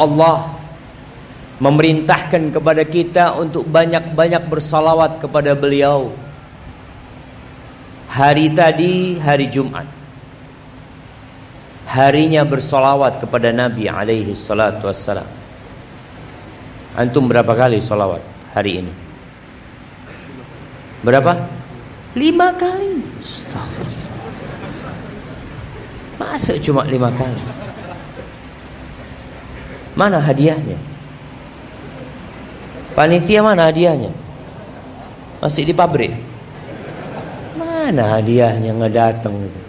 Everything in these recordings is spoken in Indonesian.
Allah memerintahkan kepada kita untuk banyak-banyak bersalawat kepada beliau. Hari tadi hari Jumat. Harinya bersalawat kepada Nabi alaihi salatu wassalam. Antum berapa kali salawat hari ini? Berapa? Lima kali. Astagfirullah. Masa cuma lima kali? Mana hadiahnya? Panitia mana hadiahnya? Masih di pabrik. Mana hadiahnya nggak datang gitu.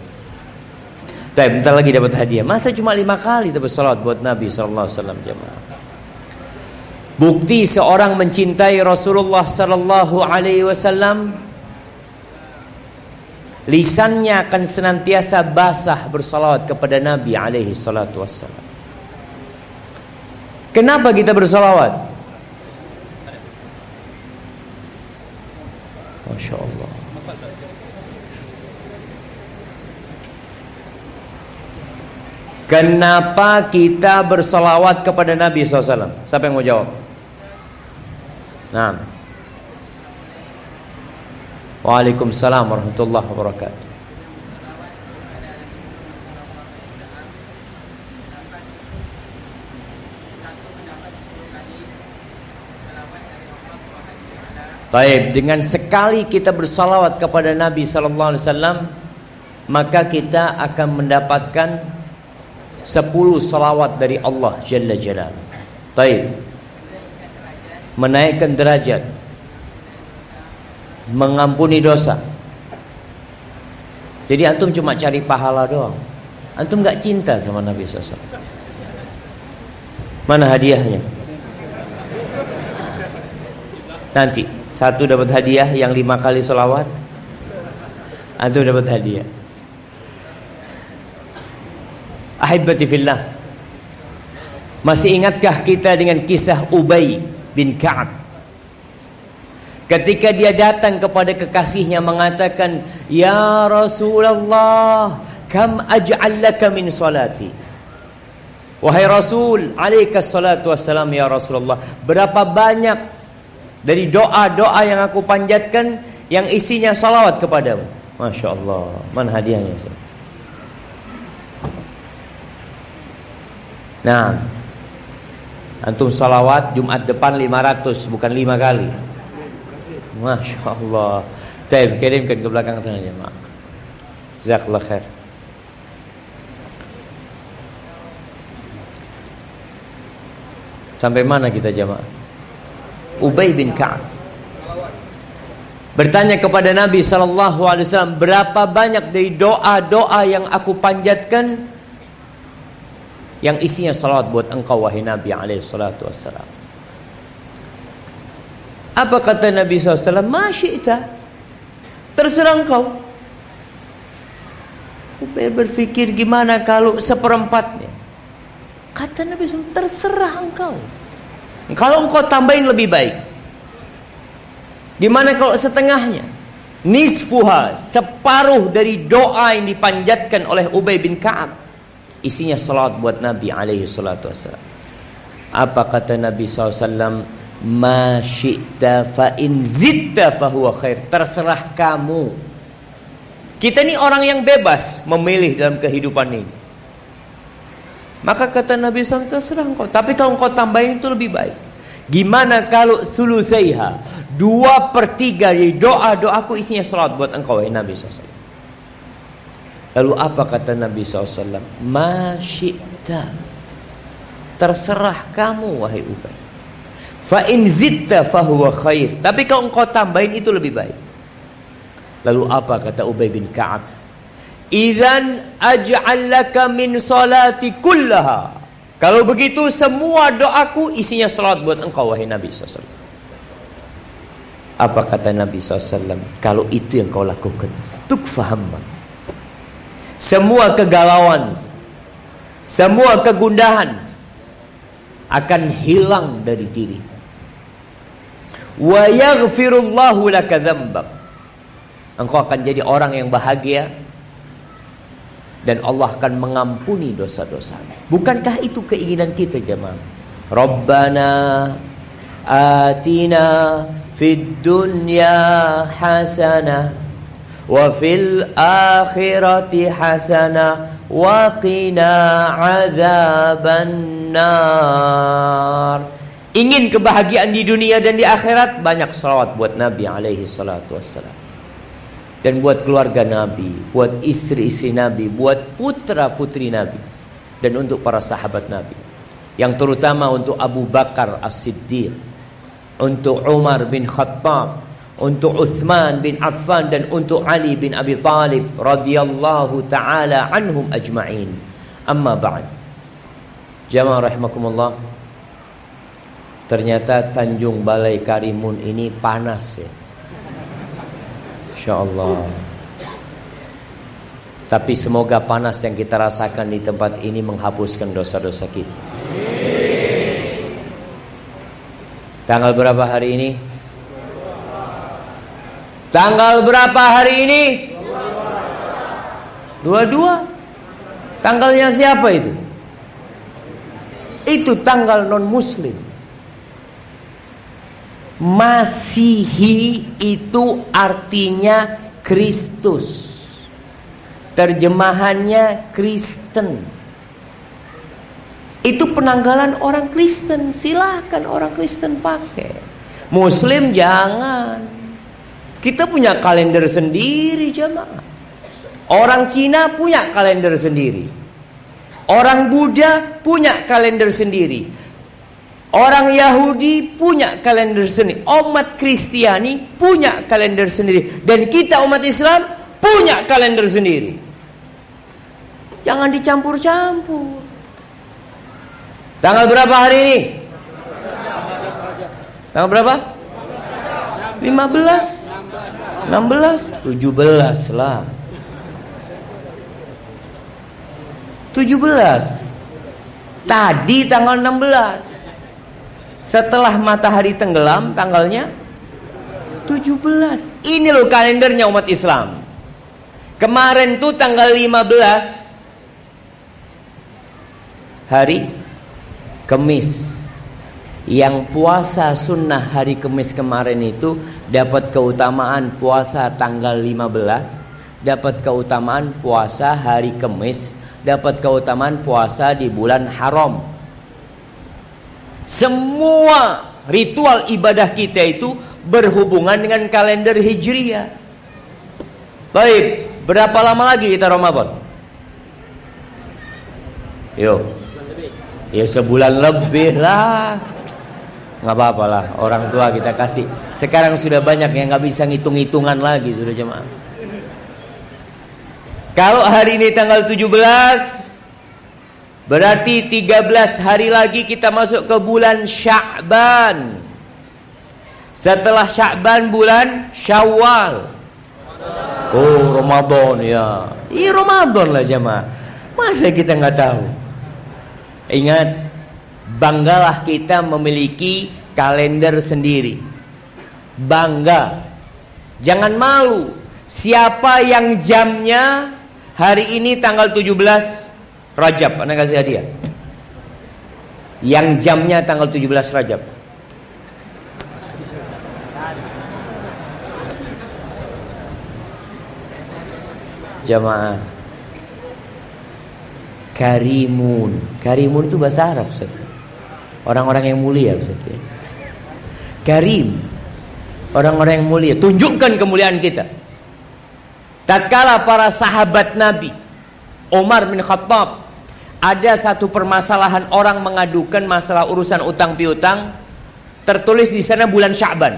Tapi bentar lagi dapat hadiah. Masa cuma lima kali tapi salat buat Nabi Sallallahu Alaihi Wasallam. Bukti seorang mencintai Rasulullah Sallallahu Alaihi Wasallam lisannya akan senantiasa basah bersalawat kepada Nabi alaihi salatu wassalam. Kenapa kita bersalawat? Masya Allah Kenapa kita bersolawat kepada Nabi SAW? Siapa yang mau jawab? Nah. Waalaikumsalam warahmatullahi wabarakatuh. Baik, dengan sekali kita bersalawat kepada Nabi sallallahu alaihi wasallam, maka kita akan mendapatkan 10 salawat dari Allah Jalla Jalal. Baik. Menaikkan derajat. Mengampuni dosa. Jadi antum cuma cari pahala doang. Antum nggak cinta sama Nabi SAW. Mana hadiahnya? Nanti. Satu dapat hadiah yang lima kali solawat Antum dapat hadiah. Ahibati fillah. Masih ingatkah kita dengan kisah Ubay bin Ka'ab? Ketika dia datang kepada kekasihnya mengatakan Ya Rasulullah Kam aj'al laka min salati Wahai Rasul Alaikas salatu wassalam ya Rasulullah. Berapa banyak dari doa-doa yang aku panjatkan yang isinya salawat kepadamu. Masya Allah. Mana hadiahnya? Nah, antum salawat Jumat depan 500 bukan 5 kali. Masya Allah. Taif kirimkan ke belakang sana jemaah. Jazakallah khair. Sampai mana kita jemaah? Ubay bin Ka'ab. Bertanya kepada Nabi sallallahu alaihi wasallam berapa banyak dari doa-doa yang aku panjatkan yang isinya salawat buat engkau wahai Nabi alaihi salatu wassalam? Apa kata Nabi SAW Masyita Terserah engkau. Ubay berpikir gimana kalau seperempatnya? Kata Nabi SAW Terserah engkau kalau engkau tambahin lebih baik. Gimana kalau setengahnya? Nisfuha, separuh dari doa yang dipanjatkan oleh Ubay bin Ka'ab. Isinya salat buat Nabi alaihi salatu wassalam. Apa kata Nabi SAW? Ma syi'ta fa in zitta fahuwa khair. Terserah kamu. Kita ini orang yang bebas memilih dalam kehidupan ini. Maka kata Nabi SAW terserah engkau. Tapi kalau engkau tambahin itu lebih baik. Gimana kalau sulusaiha dua per tiga dari doa doaku isinya salat buat engkau wahai Nabi SAW. Lalu apa kata Nabi SAW? Masyita. Terserah kamu wahai Ubay. Fa in zitta fahuwa khair. Tapi kalau engkau tambahin itu lebih baik. Lalu apa kata Ubay bin Ka'ab? Idzan aj'al laka min salati kullaha. Kalau begitu semua doaku isinya salat buat engkau wahai Nabi SAW. Apa kata Nabi SAW? Kalau itu yang kau lakukan, tukfahamma. Semua kegalauan, semua kegundahan akan hilang dari diri. Wa yaghfirullahu laka. Engkau akan jadi orang yang bahagia dan Allah akan mengampuni dosa-dosa. Bukankah itu keinginan kita jemaah? Rabbana atina fid dunya hasanah wa fil akhirati hasanah wa qina adzabannar ingin kebahagiaan di dunia dan di akhirat banyak salawat buat Nabi alaihi salatu wassalam dan buat keluarga Nabi, buat istri-istri Nabi, buat putra-putri Nabi dan untuk para sahabat Nabi. Yang terutama untuk Abu Bakar As-Siddiq, untuk Umar bin Khattab, untuk Uthman bin Affan dan untuk Ali bin Abi Talib radhiyallahu taala anhum ajma'in. Amma ba'd. Jamaah rahimakumullah. Ternyata Tanjung Balai Karimun ini panas ya. Insya Allah Tapi semoga panas yang kita rasakan di tempat ini Menghapuskan dosa-dosa kita Tanggal berapa hari ini? Tanggal berapa hari ini? Dua-dua Tanggalnya siapa itu? Itu tanggal non muslim Masihi itu artinya Kristus. Terjemahannya Kristen. Itu penanggalan orang Kristen. Silahkan orang Kristen pakai. Muslim jangan. Kita punya kalender sendiri jemaah. Orang Cina punya kalender sendiri. Orang Buddha punya kalender sendiri. Orang Yahudi punya kalender sendiri. Umat Kristiani punya kalender sendiri. Dan kita umat Islam punya kalender sendiri. Jangan dicampur-campur. Tanggal berapa hari ini? Tanggal berapa? 15 16 17 lah 17 Tadi tanggal 16 setelah matahari tenggelam tanggalnya 17. Ini loh kalendernya umat Islam. Kemarin tuh tanggal 15 hari Kemis. Yang puasa sunnah hari Kemis kemarin itu dapat keutamaan puasa tanggal 15, dapat keutamaan puasa hari Kemis, dapat keutamaan puasa di bulan haram. Semua ritual ibadah kita itu berhubungan dengan kalender Hijriah. Baik, berapa lama lagi kita Ramadan? Yuk. Ya sebulan lebih lah. Nggak apa-apa lah, orang tua kita kasih. Sekarang sudah banyak yang nggak bisa ngitung-hitungan lagi sudah jemaah. Kalau hari ini tanggal 17 Berarti 13 hari lagi kita masuk ke bulan Sya'ban. Setelah Sya'ban bulan Syawal. Oh, Ramadan ya. Iya Ramadan lah jemaah. Masa kita nggak tahu? Ingat, banggalah kita memiliki kalender sendiri. Bangga. Jangan malu. Siapa yang jamnya hari ini tanggal 17 Rajab, Anda kasih hadiah. Yang jamnya tanggal 17 Rajab. Jamaah. Karimun. Karimun itu bahasa Arab. Orang-orang yang mulia, Ustaz. Karim. Orang-orang yang mulia. Tunjukkan kemuliaan kita. Tatkala para sahabat Nabi Umar bin Khattab ada satu permasalahan orang mengadukan masalah urusan utang piutang tertulis di sana bulan Sya'ban.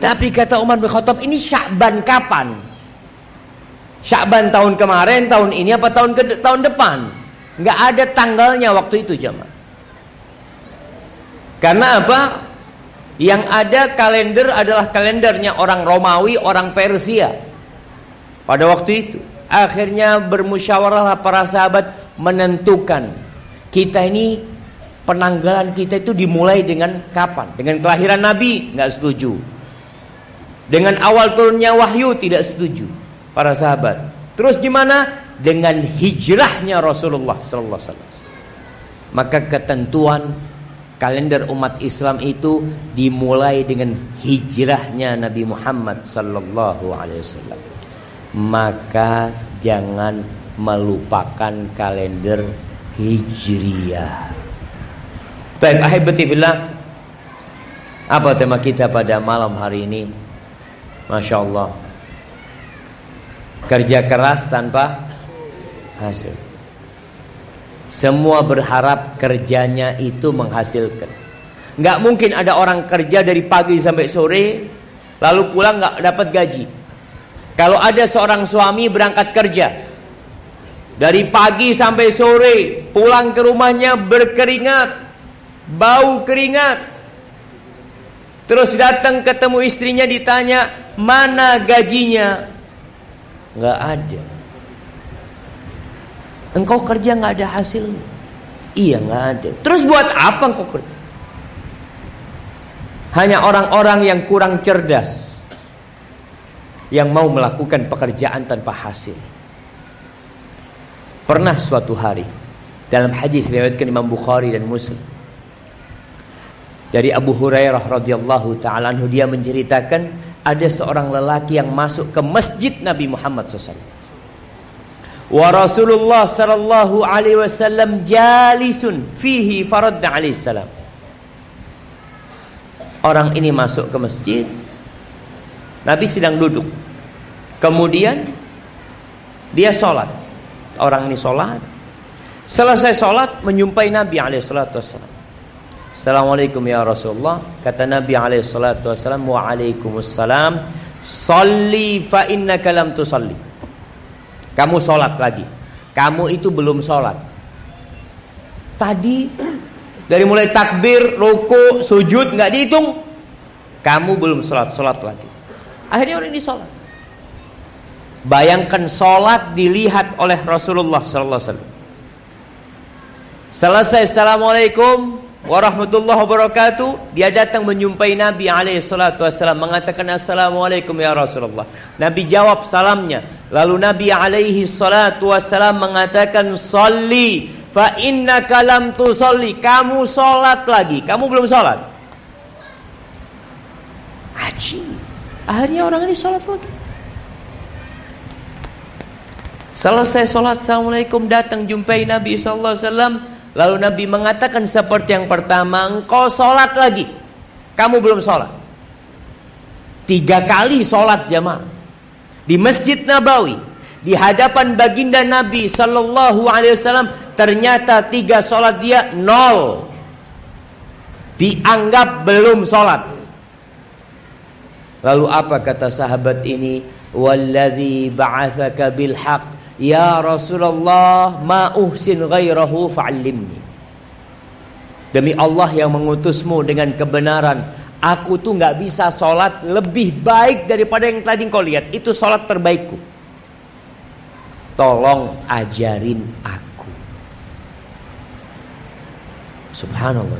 Tapi kata Umar bin Khattab ini Sya'ban kapan? Sya'ban tahun kemarin, tahun ini apa tahun ke tahun depan? Enggak ada tanggalnya waktu itu jemaah. Karena apa? Yang ada kalender adalah kalendernya orang Romawi, orang Persia. Pada waktu itu. Akhirnya bermusyawarahlah para sahabat menentukan kita ini penanggalan kita itu dimulai dengan kapan? Dengan kelahiran Nabi nggak setuju. Dengan awal turunnya wahyu tidak setuju para sahabat. Terus gimana? Dengan hijrahnya Rasulullah sallallahu alaihi wasallam. Maka ketentuan kalender umat Islam itu dimulai dengan hijrahnya Nabi Muhammad sallallahu alaihi wasallam. Maka jangan melupakan kalender Hijriyah. Baik, ahibati fillah. Apa tema kita pada malam hari ini? Masya Allah. Kerja keras tanpa hasil. Semua berharap kerjanya itu menghasilkan. Nggak mungkin ada orang kerja dari pagi sampai sore, lalu pulang nggak dapat gaji. Kalau ada seorang suami berangkat kerja, dari pagi sampai sore pulang ke rumahnya berkeringat, bau keringat. Terus datang ketemu istrinya ditanya, "Mana gajinya?" Enggak ada. Engkau kerja nggak ada hasil? Iya nggak ada. Terus buat apa engkau kerja? Hanya orang-orang yang kurang cerdas yang mau melakukan pekerjaan tanpa hasil. Pernah suatu hari dalam hadis riwayatkan Imam Bukhari dan Muslim dari Abu Hurairah radhiyallahu taala anhu dia menceritakan ada seorang lelaki yang masuk ke masjid Nabi Muhammad SAW. Wa Rasulullah sallallahu alaihi wasallam jalisun fihi faradda alaihi salam. Orang ini masuk ke masjid. Nabi sedang duduk. Kemudian dia sholat orang ini sholat. Selesai sholat menyumpai Nabi alaihissalatu wassalam. Assalamualaikum ya Rasulullah. Kata Nabi alaihissalatu wassalam. Waalaikumsalam. Salli fa innaka lam tusalli. Kamu sholat lagi. Kamu itu belum sholat. Tadi dari mulai takbir, ruku, sujud nggak dihitung. Kamu belum sholat, sholat lagi. Akhirnya orang ini sholat. Bayangkan sholat dilihat oleh Rasulullah Sallallahu Alaihi Wasallam. Selesai Assalamualaikum warahmatullahi wabarakatuh. Dia datang menyumpai Nabi alaihi salatu wasallam mengatakan Assalamualaikum ya Rasulullah. Nabi jawab salamnya. Lalu Nabi alaihi salatu wasallam mengatakan Salli fa innaka lam tusalli. Kamu sholat lagi. Kamu belum sholat. Aji. Akhirnya orang ini sholat lagi. Selesai sholat Assalamualaikum datang jumpai Nabi SAW Lalu Nabi mengatakan seperti yang pertama Engkau sholat lagi. Kamu belum sholat. Tiga kali sholat jamaah Di Masjid Nabawi Di hadapan baginda Nabi Sallallahu Alaihi Wasallam Ternyata tiga sholat dia nol. Dianggap belum sholat Lalu apa kata sahabat ini? Walladhi ba'athaka bilhaq. Ya Rasulullah ma uhsin ghairahu fa'allimni. Demi Allah yang mengutusmu dengan kebenaran Aku tuh nggak bisa sholat lebih baik daripada yang tadi kau lihat. Itu sholat terbaikku. Tolong ajarin aku. Subhanallah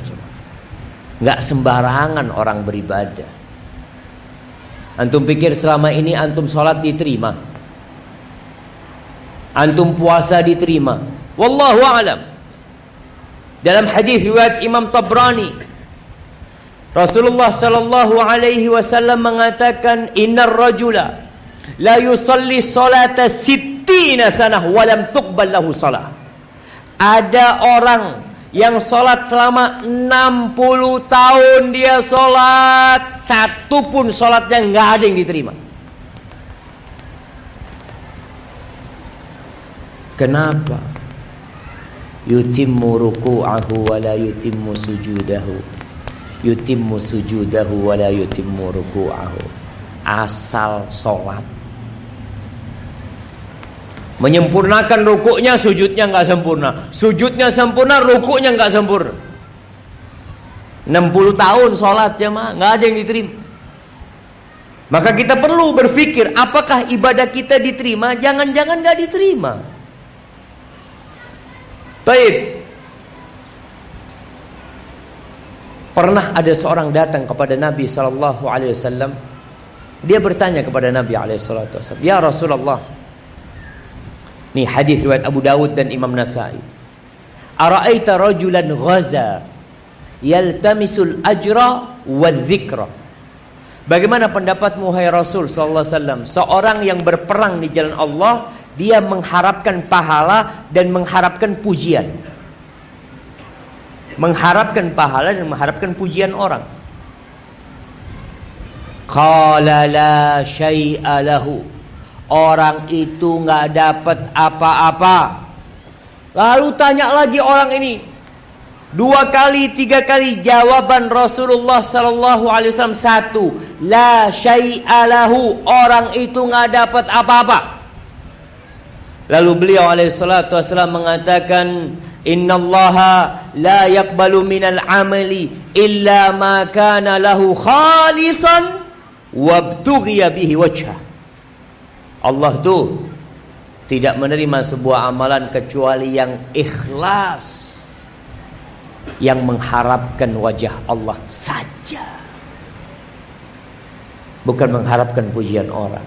Nggak sembarangan orang beribadah Antum pikir selama ini antum sholat diterima antum puasa diterima. Wallahu alam. Dalam hadis riwayat Imam Tabrani Rasulullah sallallahu alaihi wasallam mengatakan innar rajula la yusalli salata sittina sanah wa lam tuqbal lahu salah. Ada orang yang sholat selama 60 tahun dia sholat satu pun sholatnya nggak ada yang diterima. Kenapa? Yutimmu ruku'ahu wa la yutimmu sujudahu. Yutimmu sujudahu wa la yutimmu ruku'ahu. Asal sholat. Menyempurnakan rukuknya, sujudnya nggak sempurna. Sujudnya sempurna, rukuknya nggak sempurna. 60 tahun sholat jemaah nggak ada yang diterima. Maka kita perlu berpikir apakah ibadah kita diterima? Jangan-jangan nggak diterima. Baik. Pernah ada seorang datang kepada Nabi sallallahu alaihi wasallam. Dia bertanya kepada Nabi alaihi wasallam, "Ya Rasulullah." Nih hadis riwayat Abu Dawud dan Imam Nasai. Ara'aita rajulan ghaza yaltamisul ajra wa dzikra. Bagaimana pendapatmu hai Rasul sallallahu alaihi wasallam? Seorang yang berperang di jalan Allah, dia mengharapkan pahala dan mengharapkan pujian. Mengharapkan pahala dan mengharapkan pujian orang. Qala la syai'a lahu. Orang itu nggak dapat apa-apa. Lalu tanya lagi orang ini. Dua kali, tiga kali jawaban Rasulullah sallallahu alaihi wasallam satu, la syai'a lahu. Orang itu nggak dapat apa-apa. Lalu beliau alaihi salatu wasallam mengatakan, Innallaha la yaqbalu minal amali illa ma kana lahu khalisan wabtughiya bihi wajhah. Allah tuh tidak menerima sebuah amalan kecuali yang ikhlas yang mengharapkan wajah Allah saja. Bukan mengharapkan pujian orang.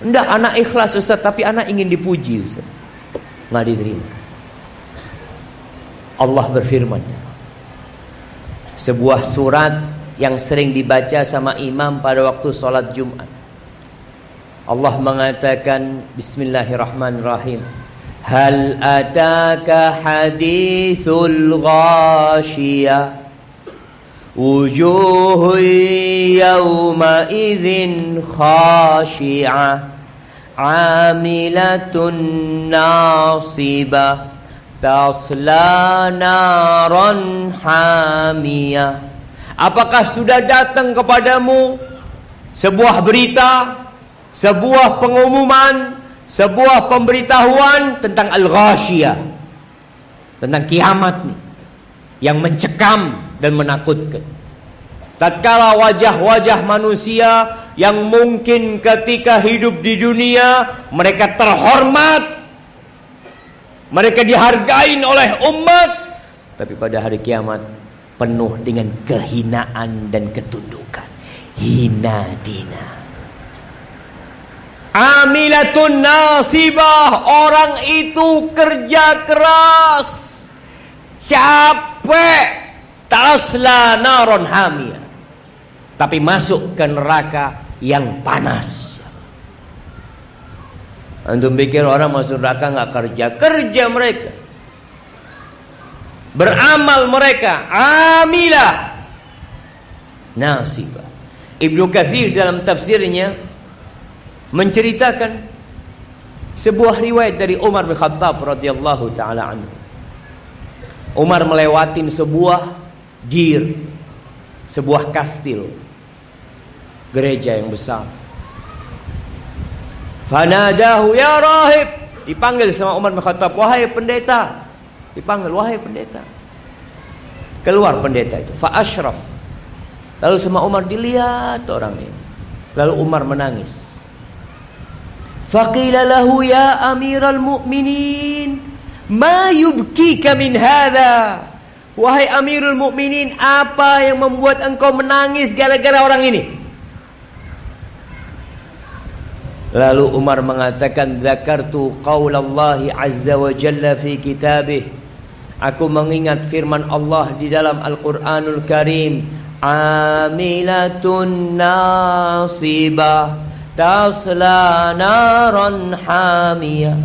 Enggak anak ikhlas Ustaz tapi anak ingin dipuji Ustaz. Nggak diterima. Allah berfirman sebuah surat yang sering dibaca sama imam pada waktu sholat Jumat Allah mengatakan Bismillahirrahmanirrahim. Hal ataka hadithul ghashiyah? Yawma idhin khashi'ah. Amilatun nasibah. Tasla naran hamiyah. Apakah sudah datang kepadamu sebuah berita sebuah pengumuman, sebuah pemberitahuan tentang al-ghasyiyah. Tentang kiamat nih yang mencekam dan menakutkan. Tatkala wajah-wajah manusia yang mungkin ketika hidup di dunia mereka terhormat, mereka dihargain oleh umat, tapi pada hari kiamat penuh dengan kehinaan dan ketundukan. Hina dina. Amilatun nasibah Orang itu kerja keras. Capek. Tasla naron hamia. Tapi masuk ke neraka yang panas. Antum pikir orang masuk neraka nggak kerja. Kerja mereka. Beramal mereka. Amilah. Nasibah. Ibnu Kathir dalam tafsirnya menceritakan sebuah riwayat dari Umar bin Khattab radhiyallahu taala anhu. Umar melewatin sebuah gir, sebuah kastil, gereja yang besar. Fanadahu ya rahib, dipanggil sama Umar bin Khattab, wahai pendeta. Dipanggil wahai pendeta. Keluar pendeta itu, fa ashraf. Lalu sama Umar dilihat orang ini. Lalu Umar menangis. Faqila lahu ya amiral mu'minin Ma yubkika min hadha? Wahai amirul mu'minin Apa yang membuat engkau menangis Gara-gara orang ini? Lalu Umar mengatakan Zakartu qawlallahi azza wa jalla fi kitabih. Aku mengingat firman Allah di dalam Al-Quranul Karim Amilatun nasibah tasla naran hamiyah.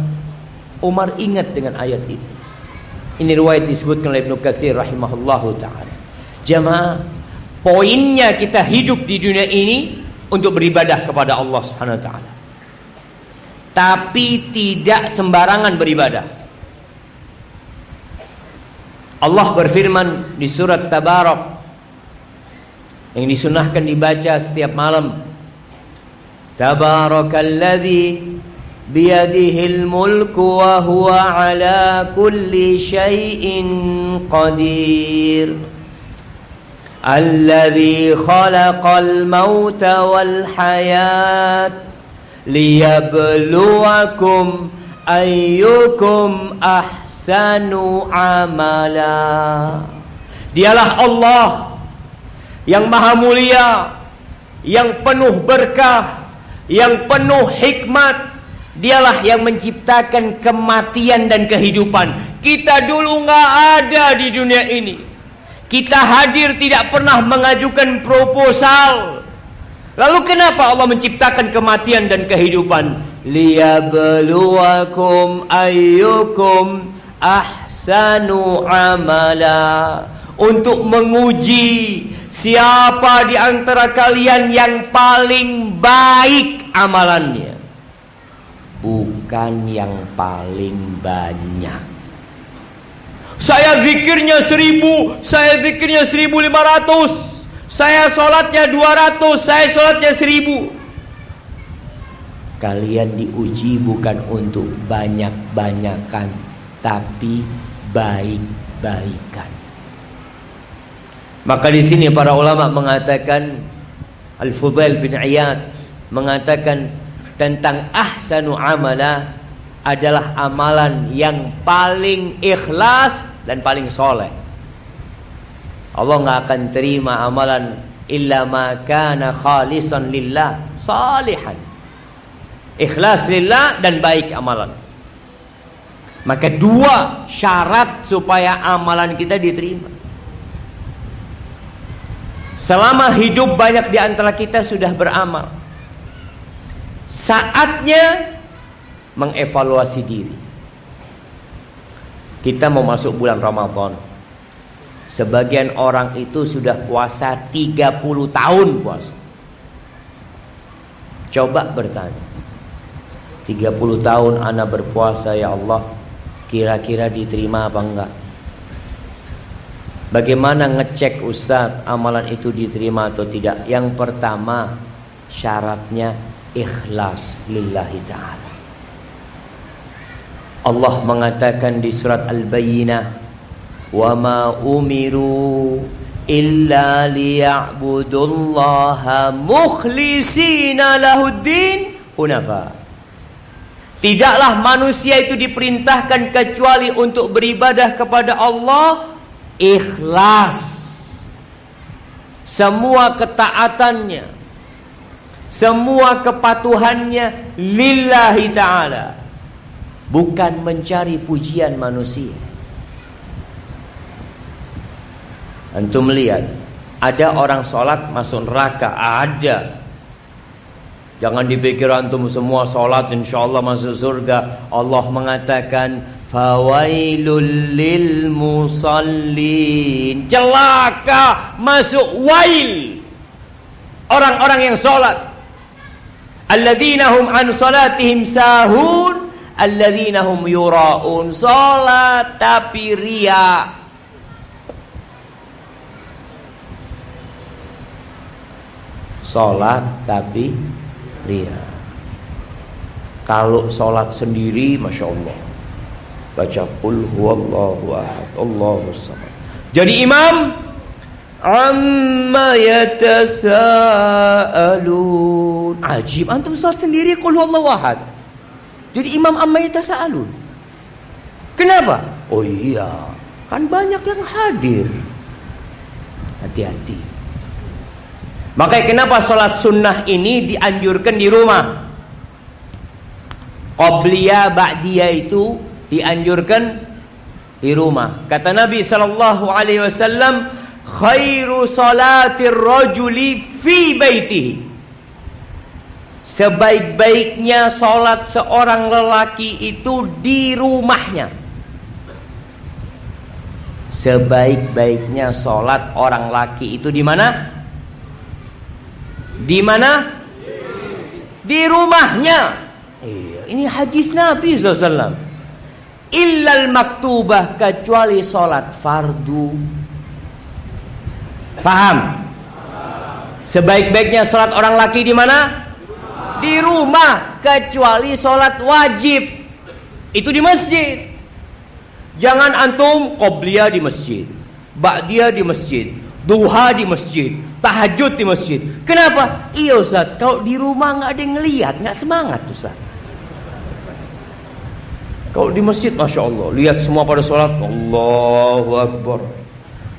Umar ingat dengan ayat itu. Ini riwayat disebutkan oleh Ibnu Katsir rahimahullahu taala. Jamaah, poinnya kita hidup di dunia ini untuk beribadah kepada Allah Subhanahu wa taala. Tapi tidak sembarangan beribadah. Allah berfirman di surat Tabarak yang disunahkan dibaca setiap malam تبارك الذي بيده الملك وهو على كل شيء قدير. الذي خلق الموت والحياة ليبلوكم أيكم أحسن عملا. Dialah Allah yang maha mulia, yang penuh berkah, yang penuh hikmat Dialah yang menciptakan kematian dan kehidupan. Kita dulu nggak ada di dunia ini. Kita hadir tidak pernah mengajukan proposal. Lalu kenapa Allah menciptakan kematian dan kehidupan? Liyabluwakum ayyukum ahsanu amala. Untuk menguji siapa di antara kalian yang paling baik amalannya bukan yang paling banyak. Saya zikirnya seribu, saya zikirnya seribu lima ratus, saya sholatnya dua ratus, saya sholatnya seribu. Kalian diuji bukan untuk banyak-banyakan, tapi baik-baikan. Maka di sini para ulama mengatakan Al-Fudail bin Iyad mengatakan tentang ahsanu amala adalah amalan yang paling ikhlas dan paling soleh. Allah nggak akan terima amalan illa ma kana khalisan lillah salihan. Ikhlas lillah dan baik amalan. Maka dua syarat supaya amalan kita diterima. Selama hidup banyak di antara kita sudah beramal Saatnya mengevaluasi diri. Kita mau masuk bulan Ramadan. Sebagian orang itu sudah puasa 30 tahun puasa. Coba bertanya. 30 tahun anak berpuasa ya Allah. Kira-kira diterima apa enggak? Bagaimana ngecek Ustadz amalan itu diterima atau tidak? Yang pertama syaratnya ikhlas lillahi ta'ala Allah mengatakan di surat Al-Bayyinah wa ma umiru illa liya'budullaha mukhlisina lahuddin hunafa Tidaklah manusia itu diperintahkan kecuali untuk beribadah kepada Allah ikhlas semua ketaatannya semua kepatuhannya lillahi ta'ala. Bukan mencari pujian manusia. Antum melihat ada orang sholat masuk neraka ada Jangan dipikir antum semua sholat insya Allah masuk surga Allah mengatakan Fawailul lil musallin. Celaka masuk wail. Orang-orang yang sholat Alladzina hum an salatihim sahun. Alladzina hum yura'un. Salat tapi ria. Salat tapi ria. Kalau salat sendiri Masya Allah Baca Qul huwallahu ahad. Allahu samad. Jadi imam amma yatasaalun. Ajib antum salat sendiri qul huwallahu ahad. Jadi imam amma yatasaalun. Kenapa? Oh iya kan banyak yang hadir. Hati-hati. Makanya kenapa salat sunnah ini dianjurkan di rumah? Qabliyah ba'diyah itu dianjurkan di rumah. Kata Nabi sallallahu alaihi wasallam khairu salatir rajuli fi baitihi. Sebaik-baiknya salat seorang lelaki itu di rumahnya. Sebaik-baiknya salat orang laki itu di mana? Di mana? Di rumahnya. Iya, ini hadis Nabi SAW illal maktubah kecuali salat fardu Paham? Sebaik-baiknya sholat orang laki di mana? Di rumah, kecuali sholat wajib. Itu di masjid. Jangan antum qobliyah di masjid, ba'diyah di masjid, duha di masjid, tahajud di masjid. Kenapa? Iya Ustaz, kalau di rumah nggak ada yang ngelihat, nggak semangat Ustaz. Kalau di masjid, masya Allah, lihat semua pada sholat, Allahu Akbar.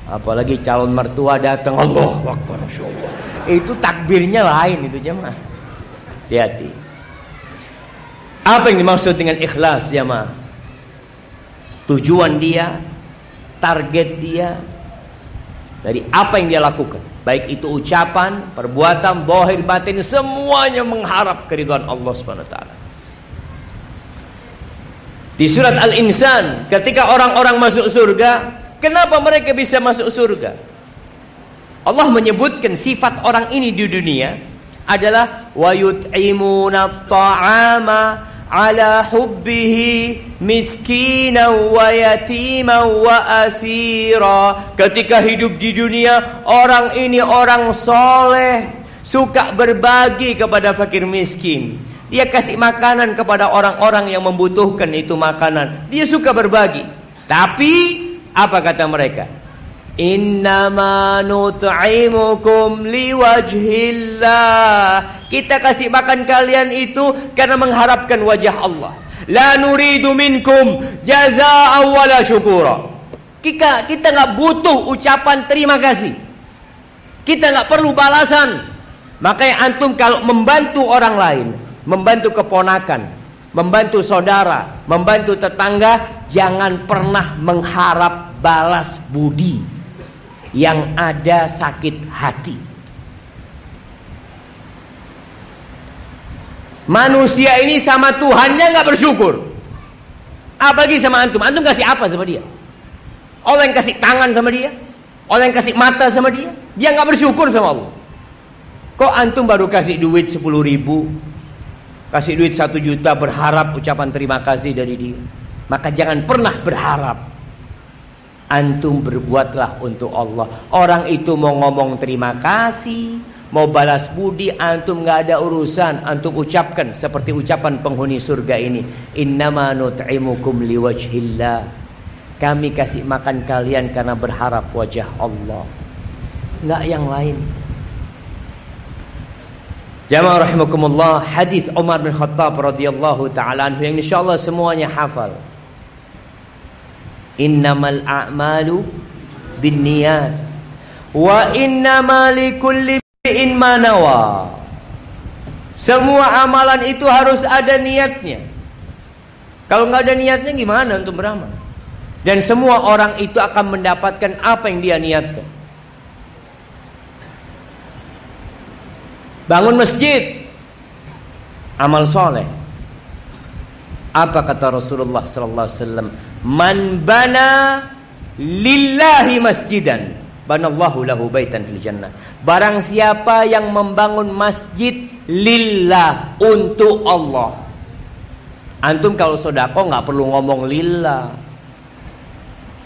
Apalagi calon mertua datang Allah Akbar Allah. Itu takbirnya lain itu jemaah. Hati-hati. Apa yang dimaksud dengan ikhlas ma? Tujuan dia, target dia dari apa yang dia lakukan. Baik itu ucapan, perbuatan, bohir, batin, semuanya mengharap keridhaan Allah Subhanahu wa taala. Di surat Al-Insan, ketika orang-orang masuk surga, kenapa mereka bisa masuk surga? Allah menyebutkan sifat orang ini di dunia adalah wa yut'imuna ta'ama ala hubbihi miskina wa wa asira ketika hidup di dunia orang ini orang soleh suka berbagi kepada fakir miskin dia kasih makanan kepada orang-orang yang membutuhkan itu makanan dia suka berbagi tapi apa kata mereka Innama liwajhillah. Kita kasih makan kalian itu karena mengharapkan wajah Allah. La nuridu minkum jazaa'a wala syukura. Kita kita nggak butuh ucapan terima kasih. Kita nggak perlu balasan. Makanya antum kalau membantu orang lain, membantu keponakan, membantu saudara, membantu tetangga, jangan pernah mengharap balas budi yang ada sakit hati. Manusia ini sama Tuhannya nggak bersyukur. Apalagi sama antum. Antum kasih apa sama dia? Allah yang kasih tangan sama dia. Allah yang kasih mata sama dia. Dia nggak bersyukur sama Allah. Kok antum baru kasih duit 10 ribu. Kasih duit 1 juta berharap ucapan terima kasih dari dia. Maka jangan pernah berharap Antum berbuatlah untuk Allah. Orang itu mau ngomong terima kasih, mau balas budi, antum nggak ada urusan. Antum ucapkan seperti ucapan penghuni surga ini. Innama nut'imukum liwajhillah. Kami kasih makan kalian karena berharap wajah Allah. Nggak yang lain. Jamaah rahimakumullah, hadis Umar bin Khattab radhiyallahu taala anhu yang insyaallah semuanya hafal. Innamal a'malu binniyat wa innama likulli in manawa. Semua amalan itu harus ada niatnya. Kalau nggak ada niatnya gimana untuk beramal? Dan semua orang itu akan mendapatkan apa yang dia niatkan. Bangun masjid, amal soleh. Apa kata Rasulullah sallallahu alaihi wasallam? Man bana lillahi masjidan banallahu lahu baitan fil jannah. Barang siapa yang membangun masjid lillah untuk Allah. Antum kalau sodako nggak perlu ngomong lillah.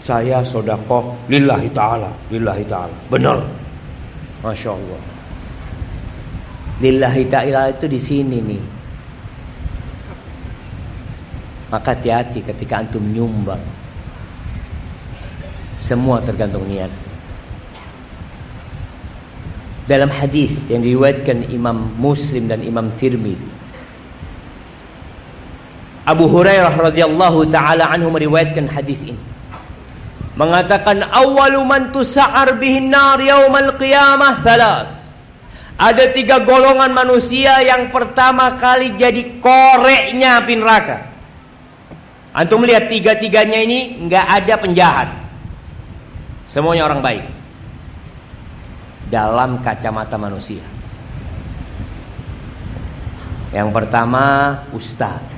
Saya sodako lillahi ta'ala Lillahi ta'ala Benar Masya Allah Lillahi ta'ala itu di sini nih maka hati-hati ketika antum nyumbang. Semua tergantung niat. Dalam hadis yang diriwayatkan Imam Muslim dan Imam Tirmidzi Abu Hurairah radhiyallahu taala anhu meriwayatkan hadis ini mengatakan awwalu man tusa'ar bihin nar yaumal qiyamah thalath ada tiga golongan manusia yang pertama kali jadi koreknya api neraka Antum melihat tiga-tiganya ini nggak ada penjahat. Semuanya orang baik. Dalam kacamata manusia. Yang pertama ustadz,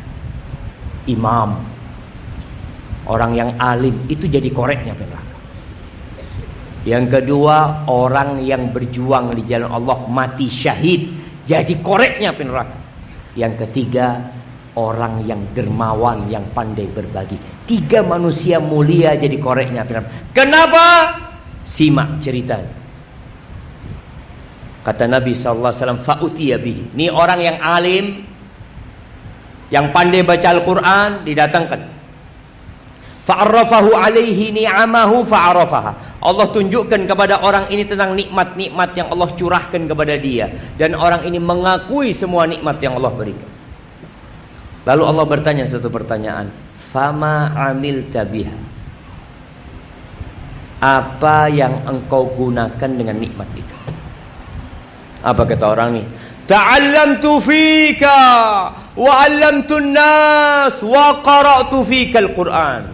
imam, orang yang alim itu jadi koreknya neraka. Yang kedua orang yang berjuang di jalan Allah mati syahid jadi koreknya neraka. Yang ketiga orang yang dermawan yang pandai berbagi. Tiga manusia mulia jadi koreknya. Kenapa? Simak ceritanya. Kata Nabi SAW, Fa'utiya bihi. Ini orang yang alim, yang pandai baca Al-Quran, didatangkan. Fa'arrafahu alaihi ni'amahu fa'arrafaha. Allah tunjukkan kepada orang ini tentang nikmat-nikmat yang Allah curahkan kepada dia. Dan orang ini mengakui semua nikmat yang Allah berikan. Lalu Allah bertanya satu pertanyaan, "Fama amil tabiha?" Apa yang engkau gunakan dengan nikmat itu? Apa kata orang nih? Ta'allamtu fika wa 'allamtun nas wa qara'tu fikal Qur'an.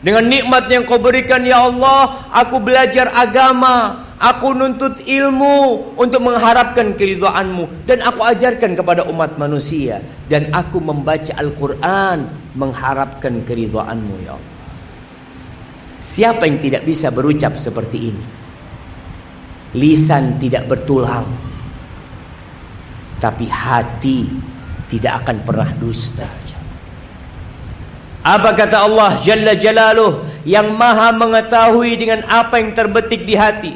Dengan nikmat yang kau berikan ya Allah, aku belajar agama, aku nuntut ilmu untuk mengharapkan keridhaanmu dan aku ajarkan kepada umat manusia dan aku membaca Al-Qur'an mengharapkan keridhaanmu ya Allah. Siapa yang tidak bisa berucap seperti ini? Lisan tidak bertulang. Tapi hati tidak akan pernah dusta. Apa kata Allah Jalla Jalaluh yang maha mengetahui dengan apa yang terbetik di hati.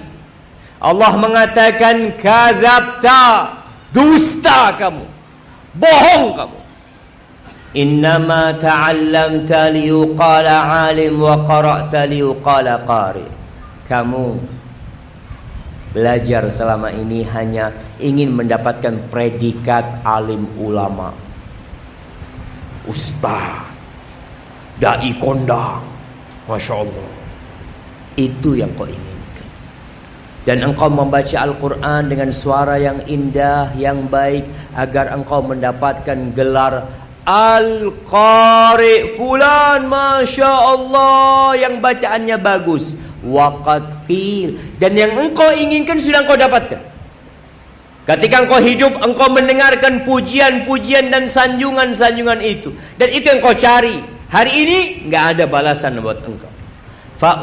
Allah mengatakan kadzabta, dusta kamu. Bohong kamu. Innama ta'allamta liyuqala alim wa qara'ta liyuqala qari. Kamu belajar selama ini hanya ingin mendapatkan predikat alim ulama. Ustaz dai kondang. Masya Allah. Itu yang kau inginkan. Dan engkau membaca Al-Quran dengan suara yang indah, yang baik. Agar engkau mendapatkan gelar Al-Qari Fulan Masya Allah Yang bacaannya bagus Waqat qil Dan yang engkau inginkan sudah engkau dapatkan Ketika engkau hidup, engkau mendengarkan pujian-pujian dan sanjungan-sanjungan itu. Dan itu yang kau cari. Hari ini nggak ada balasan buat engkau. Fa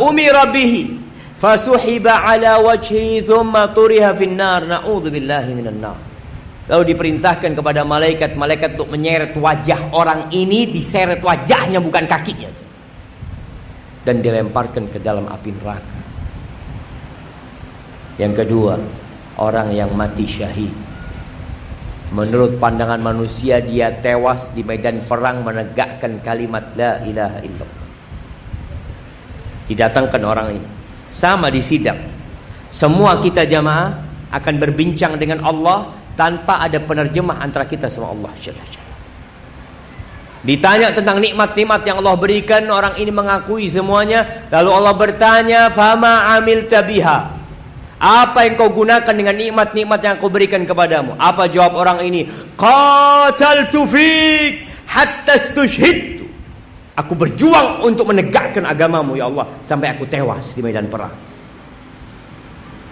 fasuhiba ala wajhi thumma turiha finnar na'udzubillahi minan nar. Lalu diperintahkan kepada malaikat malaikat untuk menyeret wajah orang ini diseret wajahnya bukan kakinya dan dilemparkan ke dalam api neraka. Yang kedua, orang yang mati syahid Menurut pandangan manusia dia tewas di medan perang menegakkan kalimat la ilaha illallah. Didatangkan orang ini. Sama di sidang. Semua kita jamaah akan berbincang dengan Allah tanpa ada penerjemah antara kita sama Allah. Ditanya tentang nikmat-nikmat yang Allah berikan, orang ini mengakui semuanya. Lalu Allah bertanya, "Fama amil tabiha?" Apa yang kau gunakan dengan nikmat-nikmat yang kau berikan kepadamu? Apa jawab orang ini? Qataltu fik hatta stushhidtu. Aku berjuang untuk menegakkan agamamu ya Allah sampai aku tewas di medan perang.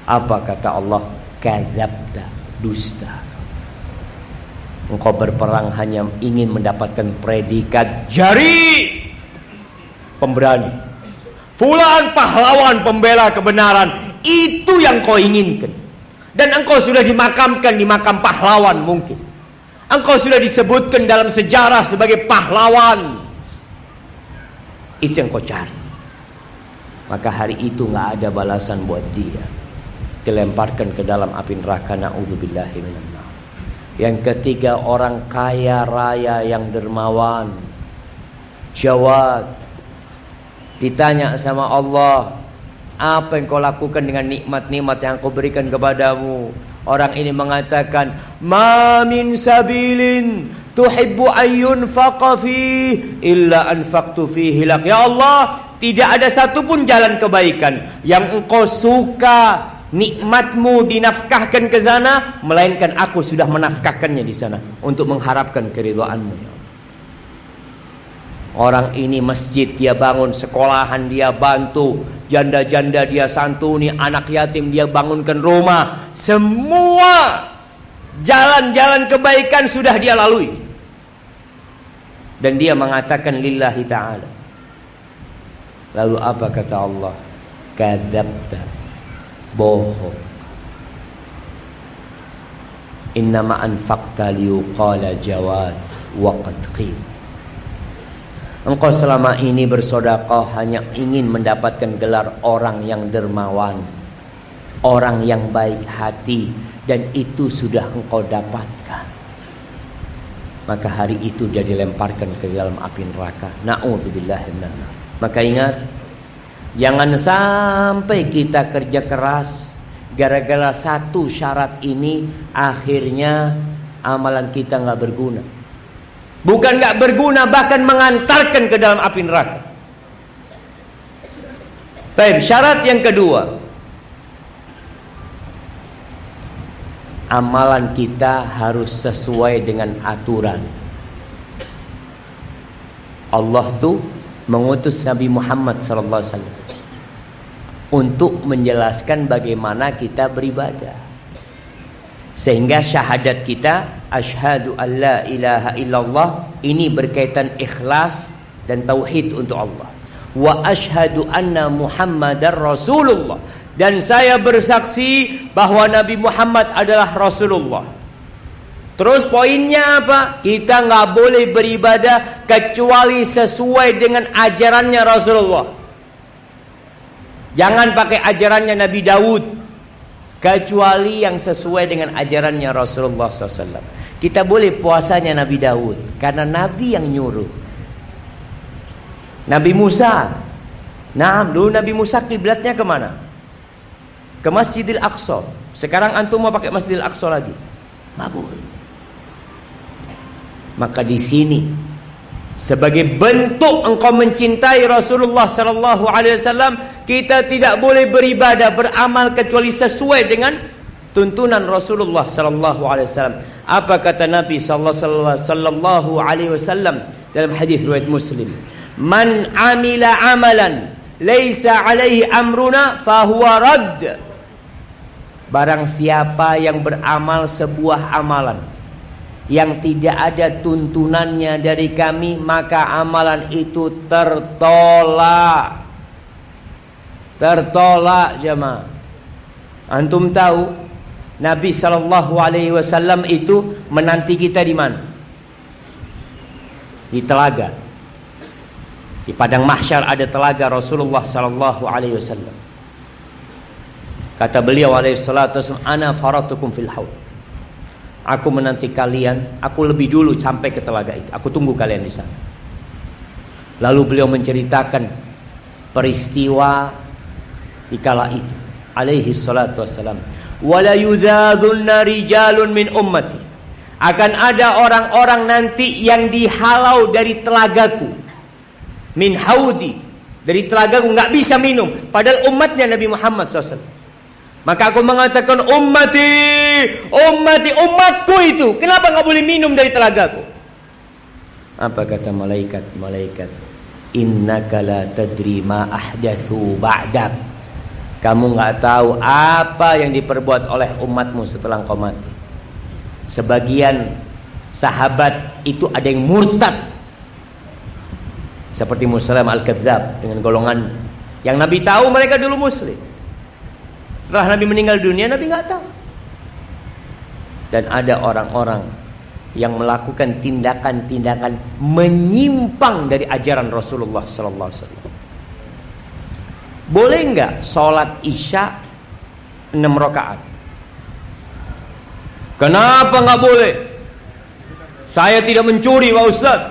Apa kata Allah? Kadzabta, dusta. Engkau berperang hanya ingin mendapatkan predikat jari pemberani. Fulan pahlawan pembela kebenaran itu yang kau inginkan. Dan engkau sudah dimakamkan di makam pahlawan mungkin. Engkau sudah disebutkan dalam sejarah sebagai pahlawan. Itu yang kau cari. Maka hari itu nggak ada balasan buat dia. Dilemparkan ke dalam api neraka na'udzubillahi Yang ketiga orang kaya raya yang dermawan. Jawab. Ditanya sama Allah, apa yang kau lakukan dengan nikmat-nikmat yang kau berikan kepadamu? Orang ini mengatakan, "Ma min sabilin tuhibbu ayyun faqafi illa anfaqtu fihi lak." Ya Allah, tidak ada satupun jalan kebaikan yang engkau suka nikmatmu dinafkahkan ke sana melainkan aku sudah menafkahkannya di sana untuk mengharapkan keridhaanmu ya Orang ini masjid dia bangun, sekolahan dia bantu, janda-janda dia santuni, anak yatim dia bangunkan rumah. Semua jalan-jalan kebaikan sudah dia lalui. Dan dia mengatakan lillahi ta'ala. Lalu apa kata Allah? Kadabta. Bohong. Innama anfaqta liyuqala jawad waqad qid. Engkau selama ini bersodakoh hanya ingin mendapatkan gelar orang yang dermawan. Orang yang baik hati. Dan itu sudah engkau dapatkan. Maka hari itu dia dilemparkan ke dalam api neraka. Na'udzubillah Maka ingat. Jangan sampai kita kerja keras. Gara-gara satu syarat ini. Akhirnya amalan kita nggak berguna. Bukan nggak berguna bahkan mengantarkan ke dalam api neraka. Baik, syarat yang kedua. Amalan kita harus sesuai dengan aturan. Allah tuh mengutus Nabi Muhammad wasallam untuk menjelaskan bagaimana kita beribadah. Sehingga syahadat kita asyhadu alla ilaha illallah ini berkaitan ikhlas dan tauhid untuk Allah. Wa asyhadu anna Muhammadar Rasulullah dan saya bersaksi bahwa Nabi Muhammad adalah Rasulullah. Terus poinnya apa? Kita nggak boleh beribadah kecuali sesuai dengan ajarannya Rasulullah. Jangan pakai ajarannya Nabi Daud. Kecuali yang sesuai dengan ajarannya Rasulullah SAW. Kita boleh puasanya Nabi Daud. Karena Nabi yang nyuruh. Nabi Musa. Nah, dulu Nabi Musa kiblatnya ke mana? Ke Masjidil Aqsa. Sekarang antum mau pakai Masjidil Aqsa lagi? Boleh. Maka di sini sebagai bentuk engkau mencintai Rasulullah sallallahu alaihi wasallam, kita tidak boleh beribadah beramal kecuali sesuai dengan tuntunan Rasulullah sallallahu alaihi wasallam. Apa kata Nabi sallallahu alaihi wasallam dalam hadis riwayat Muslim? Man amila amalan laisa alaihi amruna fahuwa rad. Barang siapa yang beramal sebuah amalan yang tidak ada tuntunannya dari kami maka amalan itu tertolak. Tertolak jemaah. Antum tahu Nabi sallallahu alaihi wasallam itu menanti kita di mana? Di telaga. Di padang mahsyar ada telaga Rasulullah sallallahu alaihi wasallam. Kata beliau alaihi salatu wasallam ana faratukum fil haud Aku menanti kalian, aku lebih dulu sampai ke telaga itu. Aku tunggu kalian di sana. Lalu beliau menceritakan peristiwa di kala itu. Alaihi salatu wassalam. Wala yudhadhunna rijalun min ummati. Akan ada orang-orang nanti yang dihalau dari telagaku. Min haudi. Dari telagaku nggak bisa minum. Padahal umatnya Nabi Muhammad SAW. Maka aku mengatakan ummati, ummati, umatku itu. Kenapa nggak boleh minum dari telagaku? Apa kata malaikat? Malaikat, innaka la tadri ma ahdatsu ba'dak. Kamu nggak tahu apa yang diperbuat oleh umatmu setelah engkau mati. Sebagian sahabat itu ada yang murtad. Seperti Muslim Al-Kadzab dengan golongan yang Nabi tahu mereka dulu muslim. Setelah Nabi meninggal dunia Nabi nggak tahu. Dan ada orang-orang yang melakukan tindakan-tindakan menyimpang dari ajaran Rasulullah sallallahu alaihi wasallam. Boleh nggak sholat isya 6 rakaat? Kenapa nggak boleh? Saya tidak mencuri Pak Ustaz.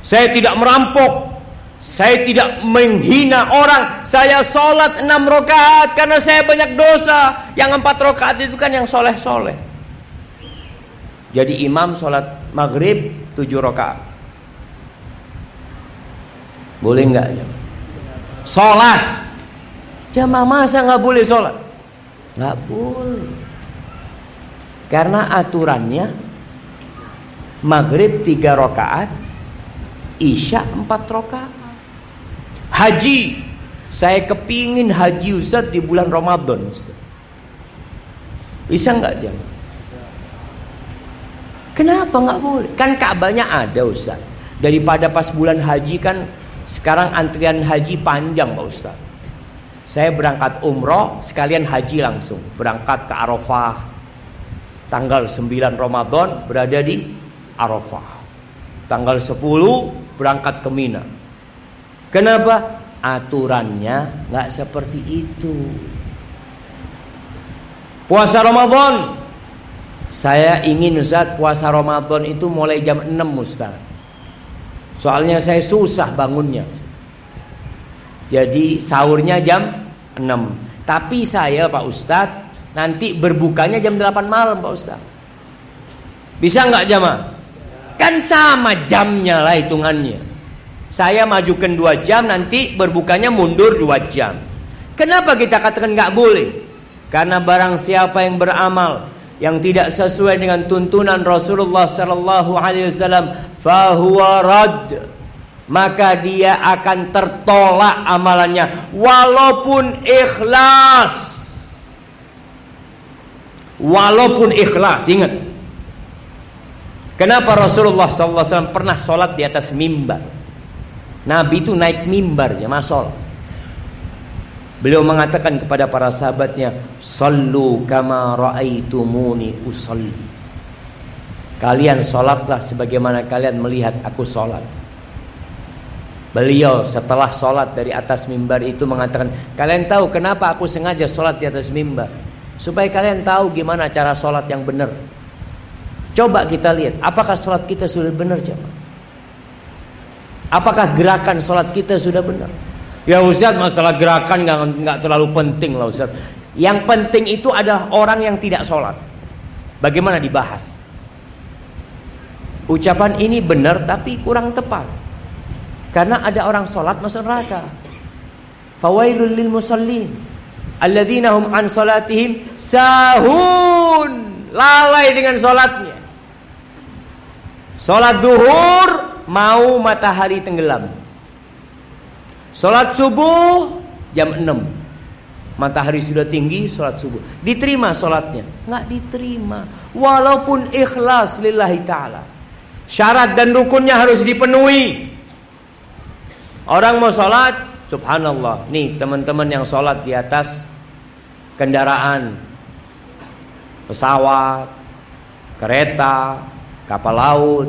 Saya tidak merampok. Saya tidak menghina orang. Saya sholat enam rakaat karena saya banyak dosa. Yang empat rakaat itu kan yang soleh-soleh. Jadi imam sholat maghrib tujuh rakaat. Boleh nggak? Sholat. Jamaah masa nggak boleh sholat? Nggak boleh. Karena aturannya maghrib tiga rakaat, isya empat rakaat. Haji. Saya kepingin haji Ustaz di bulan Ramadan Ustaz. Bisa nggak jam? Kenapa nggak boleh? Kan Ka'bahnya ada Ustaz. Daripada pas bulan haji kan sekarang antrian haji panjang Pak Ustaz. Saya berangkat umroh sekalian haji langsung. Berangkat ke Arafah. Tanggal 9 Ramadan berada di Arafah. Tanggal 10 berangkat ke Mina. Kenapa? Aturannya nggak seperti itu. Puasa Ramadan. Saya ingin Ustaz puasa Ramadan itu mulai jam 6 Ustaz. Soalnya saya susah bangunnya. Jadi sahurnya jam 6. Tapi saya Pak Ustaz nanti berbukanya jam 8 malam Pak Ustaz. Bisa nggak jamaah? Kan sama jamnya lah hitungannya. Saya majukan dua jam nanti berbukanya mundur dua jam. Kenapa kita katakan nggak boleh? Karena barang siapa yang beramal yang tidak sesuai dengan tuntunan Rasulullah sallallahu alaihi wasallam fahuwa rad maka dia akan tertolak amalannya walaupun ikhlas walaupun ikhlas ingat kenapa Rasulullah SAW pernah sholat di atas mimbar Nabi itu naik mimbar ya masol beliau mengatakan kepada para sahabatnya sallu kama raaitumuni usalli. Kalian sholatlah sebagaimana kalian melihat aku sholat. Beliau setelah sholat dari atas mimbar itu mengatakan Kalian tahu kenapa aku sengaja sholat di atas mimbar? Supaya kalian tahu gimana cara sholat yang benar. Coba kita lihat Apakah sholat kita sudah benar jemaah Apakah gerakan sholat kita sudah benar Ya Ustaz masalah gerakan nggak terlalu penting lah Ustaz Yang penting itu adalah orang yang tidak sholat Bagaimana dibahas Ucapan ini benar tapi kurang tepat karena ada orang sholat masuk neraka. Fawailul lil musallin alladzina hum an salatihim sahun. Lalai dengan sholatnya. Sholat duhur mau matahari tenggelam. Sholat subuh jam 6. Matahari sudah tinggi sholat subuh. Diterima sholatnya? Nggak diterima. Walaupun ikhlas lillahi ta'ala. Syarat dan rukunnya harus dipenuhi. Orang mau sholat, subhanallah. Nih teman-teman yang sholat di atas kendaraan, pesawat, kereta, kapal laut.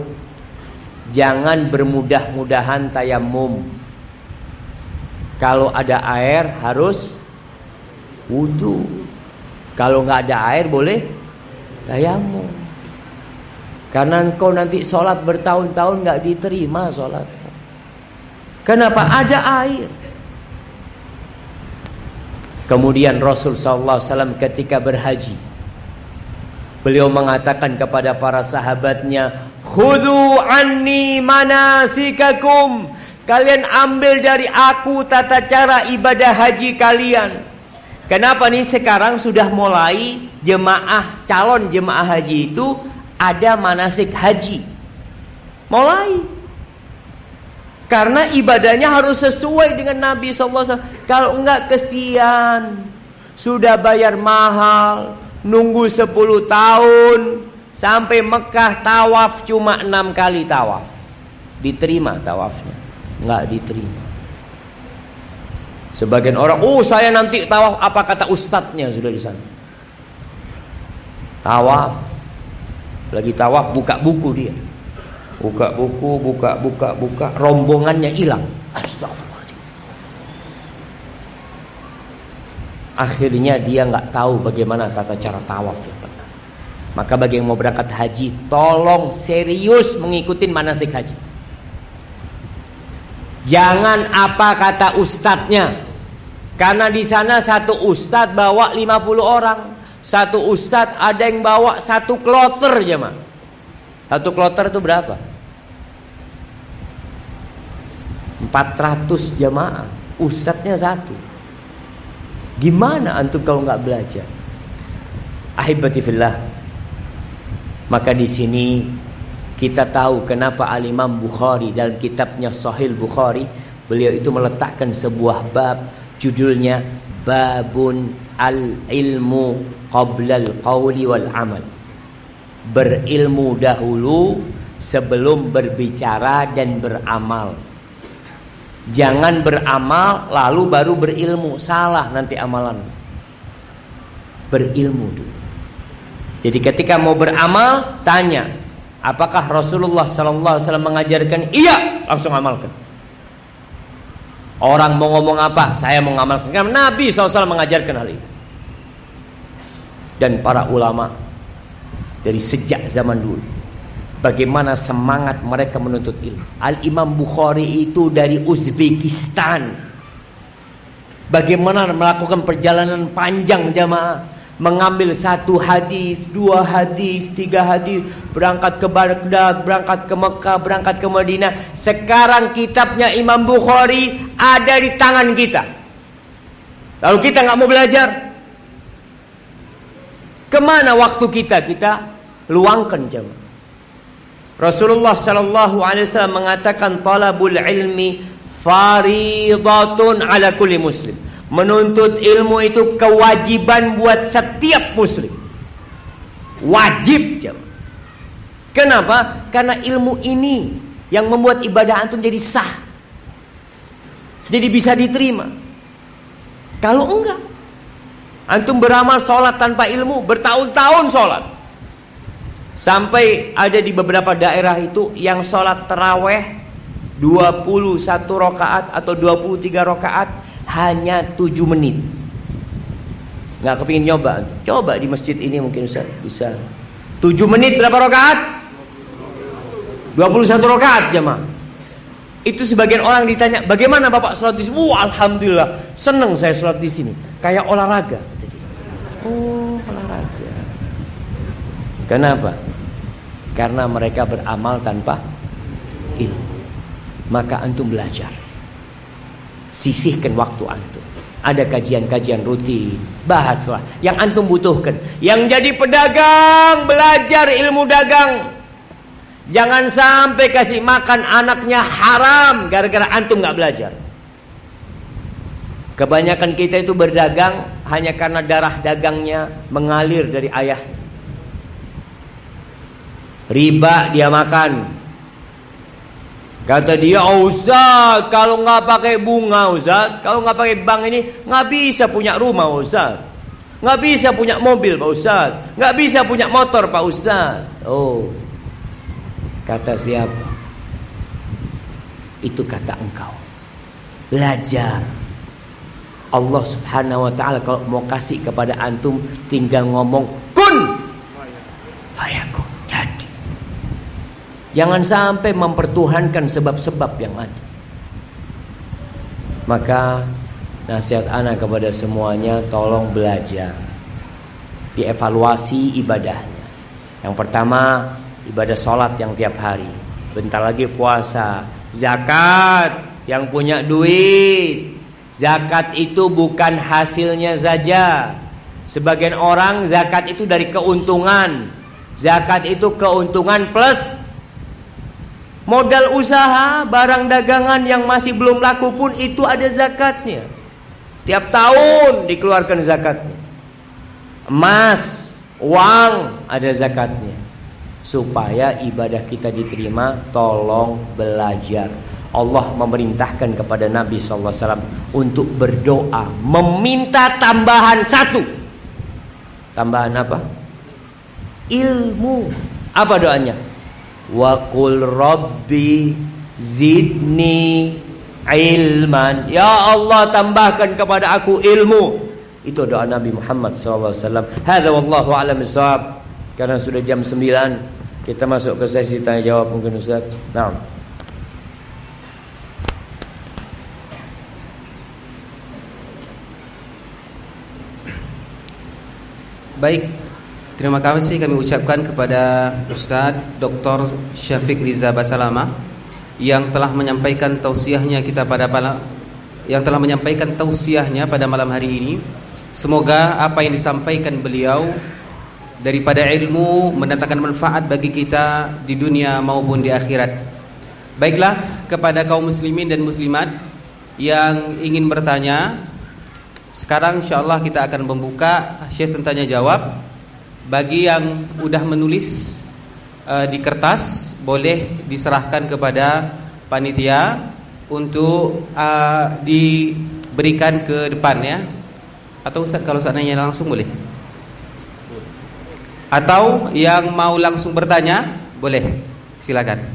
Jangan bermudah-mudahan tayamum. Kalau ada air harus wudhu. Kalau nggak ada air boleh tayamum. Karena engkau nanti sholat bertahun-tahun nggak diterima sholat. Kenapa? Ada air. Kemudian Rasul SAW ketika berhaji Beliau mengatakan kepada para sahabatnya Khudu anni manasikakum Kalian ambil dari aku tata cara ibadah haji kalian Kenapa nih sekarang sudah mulai jemaah calon jemaah haji itu ada manasik haji Mulai karena ibadahnya harus sesuai dengan Nabi SAW. Kalau enggak kesian. Sudah bayar mahal. Nunggu 10 tahun. Sampai Mekah tawaf cuma 6 kali tawaf. Diterima tawafnya. Enggak diterima. Sebagian orang, oh saya nanti tawaf apa kata ustadznya sudah di sana. Tawaf. Lagi tawaf buka buku dia. Buka buku, buka, buka, buka, rombongannya hilang. Astagfirullahaladzim. Akhirnya dia nggak tahu bagaimana tata cara tawaf. Maka bagi yang mau berangkat haji, tolong serius mengikuti manasik haji. Jangan apa kata ustadznya. Karena di sana satu ustadz bawa 50 orang. Satu ustadz ada yang bawa satu kloter jemaah. Satu kloter itu berapa? 400 jamaah. Ustadznya satu. Gimana antum kalau nggak belajar? Ahibati fillah. Maka di sini kita tahu kenapa Al-Imam Bukhari dalam kitabnya Sahih Bukhari beliau itu meletakkan sebuah bab judulnya Babun al-ilmu qabla al-qawli wal amal berilmu dahulu sebelum berbicara dan beramal. Jangan beramal lalu baru berilmu, salah nanti amalan. Berilmu dulu. Jadi ketika mau beramal tanya, apakah Rasulullah sallallahu alaihi wasallam mengajarkan? Iya, langsung amalkan. Orang mau ngomong apa? Saya mau ngamalkan. Nabi SAW mengajarkan hal itu. Dan para ulama dari sejak zaman dulu. Bagaimana semangat mereka menuntut ilmu. Al-Imam Bukhari itu dari Uzbekistan. Bagaimana melakukan perjalanan panjang jamaah. Mengambil satu hadis, dua hadis, tiga hadis, berangkat ke Baghdad, berangkat ke Mekah, berangkat ke Madinah. Sekarang kitabnya Imam Bukhari ada di tangan kita. Lalu kita nggak mau belajar, ke mana waktu kita? Kita luangkan jamaah. Rasulullah Shallallahu Alaihi Wasallam mengatakan talabul ilmi faridatun ala kulli muslim. Menuntut ilmu itu kewajiban buat setiap muslim. Wajib. Kenapa? Karena ilmu ini yang membuat ibadah antum jadi sah. Jadi bisa diterima. Kalau enggak, antum beramal sholat tanpa ilmu bertahun-tahun sholat. Sampai ada di beberapa daerah itu yang sholat teraweh 21 rakaat atau 23 rakaat hanya 7 menit. Nggak kepingin nyoba. Coba di masjid ini mungkin Ustaz bisa. 7 menit berapa rakaat? 21 rakaat jemaah. Itu sebagian orang ditanya, bagaimana Bapak sholat di sini? Wah, alhamdulillah, senang saya sholat di sini. Kayak olahraga. Oh, olahraga. Kenapa? Karena mereka beramal tanpa ilmu. Maka antum belajar. Sisihkan waktu antum. Ada kajian-kajian rutin, bahaslah yang antum butuhkan. Yang jadi pedagang, belajar ilmu dagang. Jangan sampai kasih makan anaknya haram gara-gara antum nggak belajar. Kebanyakan kita itu berdagang hanya karena darah dagangnya mengalir dari ayah riba dia makan. Kata dia, oh Ustaz, kalau nggak pakai bunga Ustaz, kalau nggak pakai bank ini nggak bisa punya rumah Ustaz, nggak bisa punya mobil Pak Ustaz, nggak bisa punya motor Pak Ustaz. Oh, kata siapa? Itu kata engkau. Belajar. Allah Subhanahu wa taala kalau mau kasih kepada antum tinggal ngomong kun fayakun. Jangan sampai mempertuhankan sebab-sebab yang ada. Maka nasihat anak kepada semuanya tolong belajar. Dievaluasi ibadahnya. Yang pertama ibadah sholat yang tiap hari. Bentar lagi puasa. Zakat yang punya duit. Zakat itu bukan hasilnya saja. Sebagian orang zakat itu dari keuntungan. Zakat itu keuntungan plus Modal usaha, barang dagangan yang masih belum laku pun itu ada zakatnya. Tiap tahun dikeluarkan zakatnya. Emas, uang ada zakatnya. Supaya ibadah kita diterima, tolong belajar. Allah memerintahkan kepada Nabi SAW untuk berdoa, meminta tambahan satu. Tambahan apa? Ilmu. Apa doanya? Wa qul rabbi zidni ilman. Ya Allah tambahkan kepada aku ilmu. Itu doa Nabi Muhammad SAW hadza wallahu a'lam bissawab. Karena sudah jam 9 kita masuk ke sesi tanya jawab mungkin Ustaz. Nah Baik, Terima kasih kami ucapkan kepada Ustadz Dr. Syafiq Riza Basalama yang telah menyampaikan tausiahnya kita pada yang telah menyampaikan tausiahnya pada malam hari ini. Semoga apa yang disampaikan beliau daripada ilmu mendatangkan manfaat bagi kita di dunia maupun di akhirat. Baiklah kepada kaum muslimin dan muslimat yang ingin bertanya, sekarang insyaallah kita akan membuka sesi tanya jawab. Bagi yang udah menulis uh, di kertas boleh diserahkan kepada panitia untuk uh, diberikan ke depan ya. Atau Ustaz kalau seandainya langsung boleh. Atau yang mau langsung bertanya boleh. Silakan.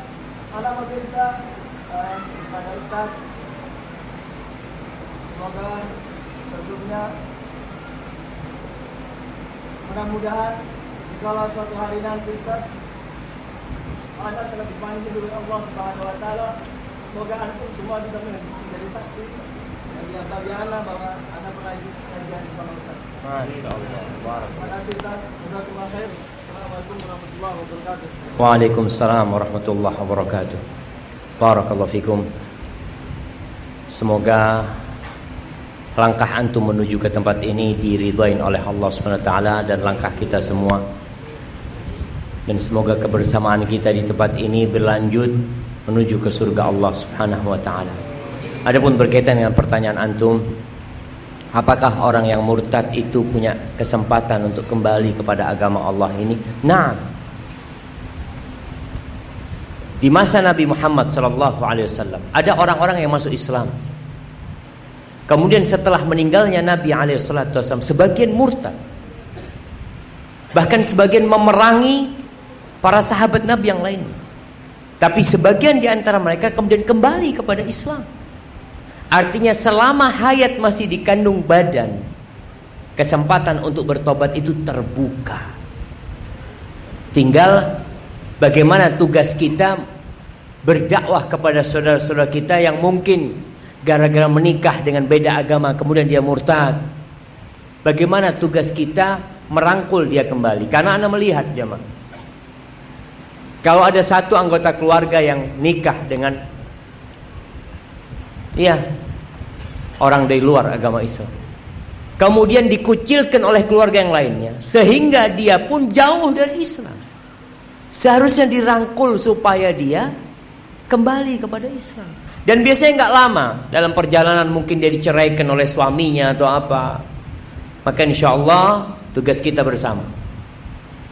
anak meminta uh, kepada Ustaz semoga sebelumnya mudah-mudahan jika suatu hari nanti Ustaz anda telah dipanggil oleh Allah Subhanahu wa taala. Semoga antum semua bisa menjadi saksi yang bagi anak bahwa anak pernah kajian sama Ustaz. Masya Allah. Terima kasih Ustaz. Jazakumullah khair. Waalaikumsalam warahmatullahi wabarakatuh. Barakallahu fikum. Semoga langkah antum menuju ke tempat ini diridhoin oleh Allah Subhanahu wa taala dan langkah kita semua dan semoga kebersamaan kita di tempat ini berlanjut menuju ke surga Allah Subhanahu wa taala. Adapun berkaitan dengan pertanyaan antum, apakah orang yang murtad itu punya kesempatan untuk kembali kepada agama Allah ini? Nah, di masa Nabi Muhammad wasallam ada orang-orang yang masuk Islam. Kemudian setelah meninggalnya Nabi alaihi wasallam sebagian murtad. Bahkan sebagian memerangi para sahabat Nabi yang lain. Tapi sebagian di antara mereka kemudian kembali kepada Islam. Artinya selama hayat masih dikandung badan, kesempatan untuk bertobat itu terbuka. Tinggal bagaimana tugas kita berdakwah kepada saudara-saudara kita yang mungkin gara-gara menikah dengan beda agama kemudian dia murtad. Bagaimana tugas kita merangkul dia kembali? Karena Anda melihat jemaah kalau ada satu anggota keluarga yang nikah dengan Iya. Orang dari luar agama Islam. Kemudian dikucilkan oleh keluarga yang lainnya Sehingga dia pun jauh dari Islam. Seharusnya dirangkul supaya dia Kembali kepada Islam. Dan biasanya nggak lama Dalam perjalanan mungkin dia diceraikan oleh suaminya atau apa. Maka insya Allah tugas kita bersama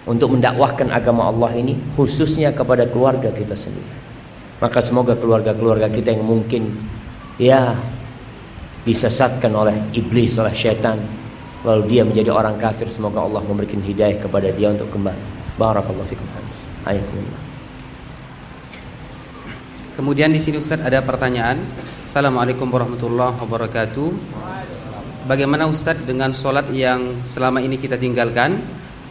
untuk mendakwahkan agama Allah ini khususnya kepada keluarga kita sendiri. Maka semoga keluarga-keluarga kita yang mungkin ya disesatkan oleh iblis oleh syaitan lalu dia menjadi orang kafir semoga Allah memberikan hidayah kepada dia untuk kembali. Barakallahu fikum. Kemudian di sini Ustaz ada pertanyaan. Assalamualaikum warahmatullahi wabarakatuh. Bagaimana Ustaz dengan solat yang selama ini kita tinggalkan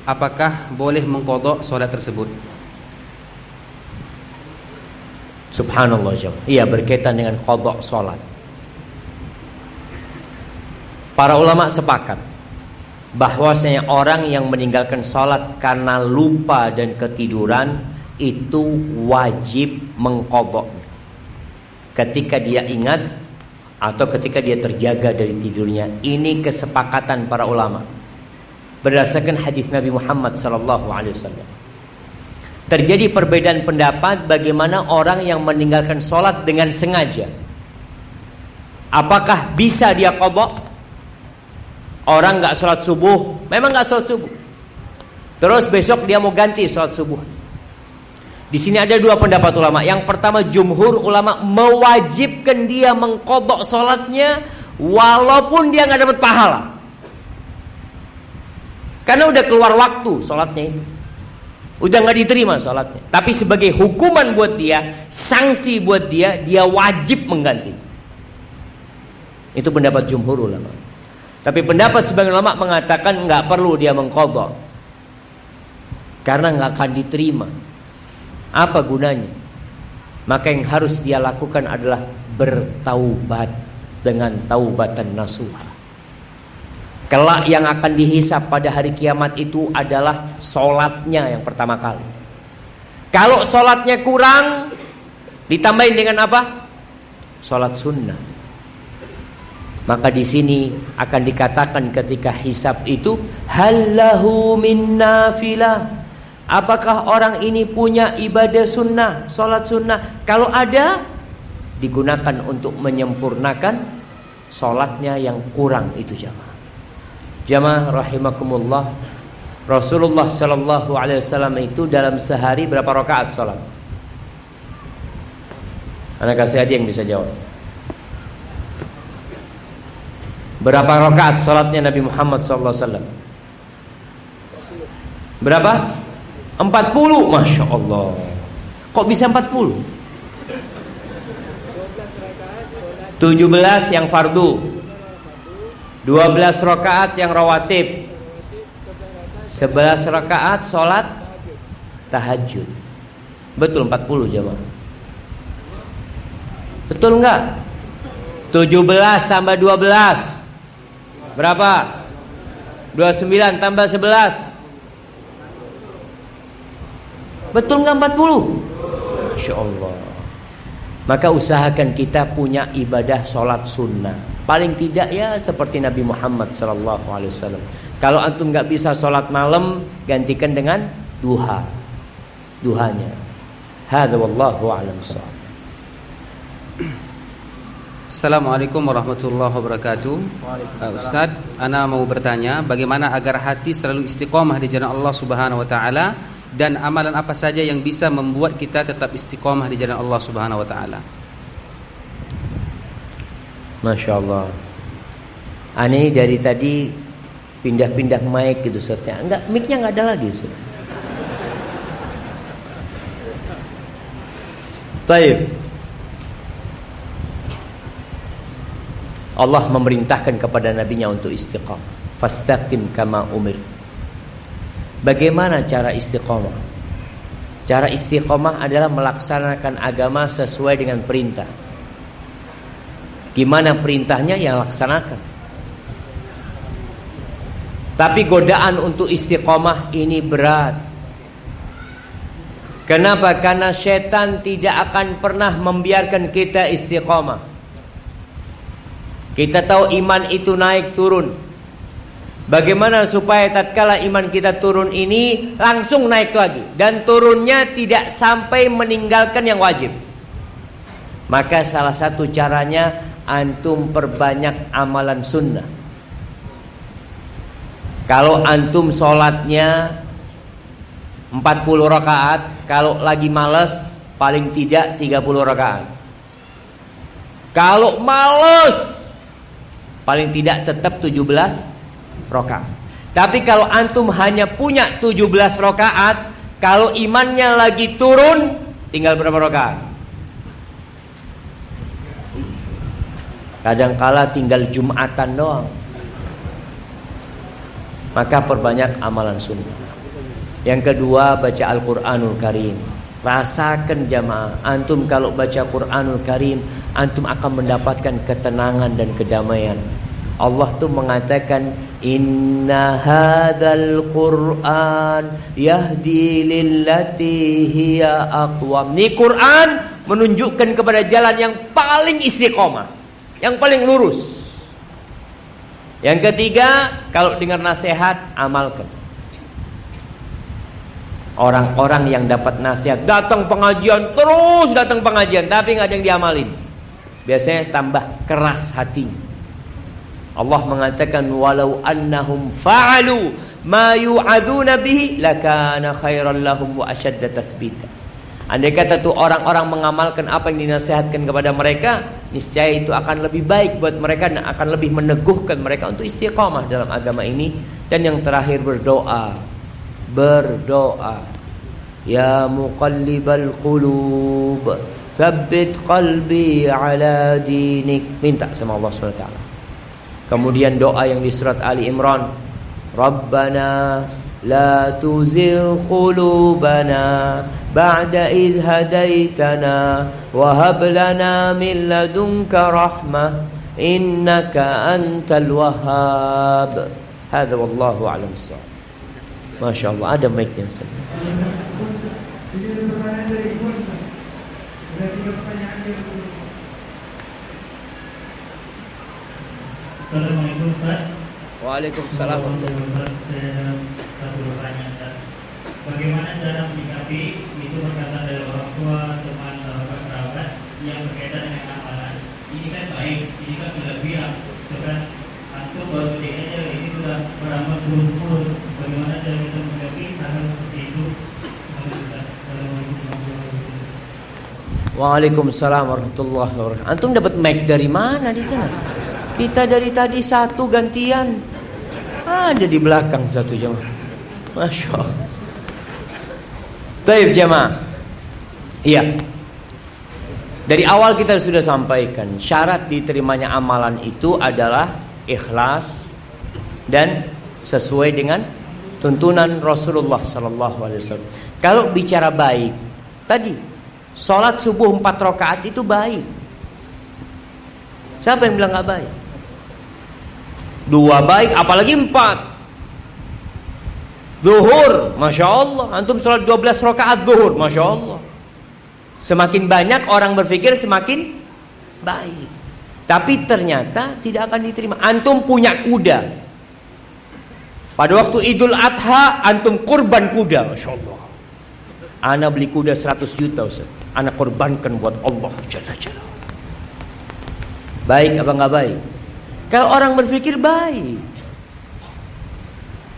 apakah boleh mengkodok sholat tersebut? Subhanallah jemaah. Iya berkaitan dengan kodok sholat. Para ulama sepakat bahwasanya orang yang meninggalkan sholat karena lupa dan ketiduran itu wajib mengkodok. Ketika dia ingat atau ketika dia terjaga dari tidurnya, ini kesepakatan para ulama berdasarkan hadis Nabi Muhammad wasallam. Terjadi perbedaan pendapat bagaimana orang yang meninggalkan sholat dengan sengaja. Apakah bisa dia kobok? Orang nggak sholat subuh, memang nggak sholat subuh. Terus besok dia mau ganti sholat subuh. Di sini ada dua pendapat ulama. Yang pertama jumhur ulama mewajibkan dia mengkodok sholatnya walaupun dia nggak dapat pahala. Karena udah keluar waktu sholatnya itu. Udah nggak diterima sholatnya. Tapi sebagai hukuman buat dia, sanksi buat dia, dia wajib mengganti. Itu pendapat jumhur ulama. Tapi pendapat sebagian ulama mengatakan nggak perlu dia mengkodok. Karena nggak akan diterima. Apa gunanya? Maka yang harus dia lakukan adalah bertaubat dengan taubatan nasuha. Kelak yang akan dihisap pada hari kiamat itu adalah solatnya yang pertama kali. Kalau solatnya kurang, ditambahin dengan apa? Solat sunnah. Maka di sini akan dikatakan ketika hisap itu halahu min nafilah. Apakah orang ini punya ibadah sunnah, solat sunnah? Kalau ada, digunakan untuk menyempurnakan solatnya yang kurang itu jamaah. Jamaah rahimakumullah. Rasulullah sallallahu alaihi wasallam itu dalam sehari berapa rakaat salat? Anak kasih hadiah yang bisa jawab. Berapa rakaat salatnya Nabi Muhammad SAW? Berapa? 40 Masya Allah Kok bisa 40? 17 yang fardu 12 rakaat yang rawatib. 11 rakaat sholat tahajud. Betul 40 jemaah Betul enggak? 17 tambah 12 Berapa? 29 tambah 11 Betul enggak 40? Insya Allah. Maka usahakan kita punya ibadah sholat sunnah Paling tidak ya seperti Nabi Muhammad SAW Kalau antum nggak bisa sholat malam Gantikan dengan duha. Duhanya. Hada wallahu a'lam Assalamualaikum warahmatullahi wabarakatuh. Uh, Ustaz, ana mau bertanya bagaimana agar hati selalu istiqomah di jalan Allah Subhanahu wa taala? Dan amalan apa saja yang bisa membuat kita tetap istiqomah di jalan Allah Subhanahu wa taala. Masya Allah. Ani dari tadi pindah-pindah mic gitu Ustaz. Enggak, mic-nya enggak ada lagi Ustaz. Baik. Allah memerintahkan kepada nabinya untuk istiqamah. Fastaqim kama umir. Bagaimana cara istiqamah? Cara istiqamah adalah melaksanakan agama sesuai dengan perintah. Gimana perintahnya yang laksanakan. Tapi godaan untuk istiqomah ini berat. Kenapa? Karena setan tidak akan pernah membiarkan kita istiqomah. Kita tahu iman itu naik turun. Bagaimana supaya tatkala iman kita turun ini langsung naik lagi dan turunnya tidak sampai meninggalkan yang wajib. Maka salah satu caranya antum perbanyak amalan sunnah. Kalau antum sholatnya 40 rakaat, kalau lagi males paling tidak 30 rakaat. Kalau males Paling tidak tetap 17 rokaat. Tapi kalau antum hanya punya 17 rokaat, kalau imannya lagi turun, tinggal berapa rokaat? Kadangkala tinggal Jumatan doang. Maka perbanyak amalan sunnah. Yang kedua baca Al-Quranul Karim. Rasakan jamaah. Antum kalau baca Quranul Karim, antum akan mendapatkan ketenangan dan kedamaian. Allah tuh mengatakan Inna hadal Qur'an yahdi lillati hiya aqwam. Ini Quran menunjukkan kepada jalan yang paling istiqomah, yang paling lurus. Yang ketiga, kalau dengar nasihat amalkan. Orang-orang yang dapat nasihat datang pengajian terus datang pengajian tapi nggak ada yang diamalin. Biasanya tambah keras hatinya. Allah mengatakan walau annahum fa'alu ma yu'adzuna bihi lakana khairan lahum wa ashadda tathbita. Andai kata tuh orang-orang mengamalkan apa yang dinasihatkan kepada mereka, niscaya itu akan lebih baik buat mereka dan akan lebih meneguhkan mereka untuk istiqamah dalam agama ini. Dan yang terakhir berdoa. Berdoa. Ya muqallibal qulub, tsabbit qalbi ala dinik. Minta sama Allah Subhanahu wa taala. Kemudian doa yang di surat Ali Imran, Rabbana la tuzigh qulubana ba'da idh hadaitana wa hab lana min ladunka rahmah innaka antal wahhab. Hadza wallahu a'lam bissawab. Masya Allah ada mic-nya Ustaz. Assalamualaikum Ustaz Waalaikumsalam Ustaz Saya Ustaz Bagaimana cara menyikapi itu perkataan dari orang tua, teman, sahabat, kerabat yang berkaitan dengan amalan Ini kan baik, ini kan sudah bilang Bahkan antum baru cek aja ini sudah beramal turun-turun Bagaimana cara kita menyikapi hal seperti itu Waalaikumsalam warahmatullahi wabarakatuh. Antum dapat mic dari mana di sana? Kita dari tadi satu gantian. Ada di belakang satu jemaah. Masya Allah. Taib jemaah. Iya. Dari awal kita sudah sampaikan syarat diterimanya amalan itu adalah ikhlas dan sesuai dengan tuntunan Rasulullah Sallallahu Alaihi Wasallam. Kalau bicara baik, tadi sholat subuh empat rakaat itu baik. Siapa yang bilang nggak baik? Dua baik, apalagi empat. Zuhur, masya Allah. Antum sholat 12 rakaat zuhur, masya Allah. Semakin banyak orang berpikir semakin baik. Tapi ternyata tidak akan diterima. Antum punya kuda. Pada waktu Idul Adha antum kurban kuda, Masya Allah. Ana beli kuda 100 juta Ustaz. Ana korbankan buat Allah Jalla Jalla. Baik apa nggak baik? Kalau orang berpikir baik,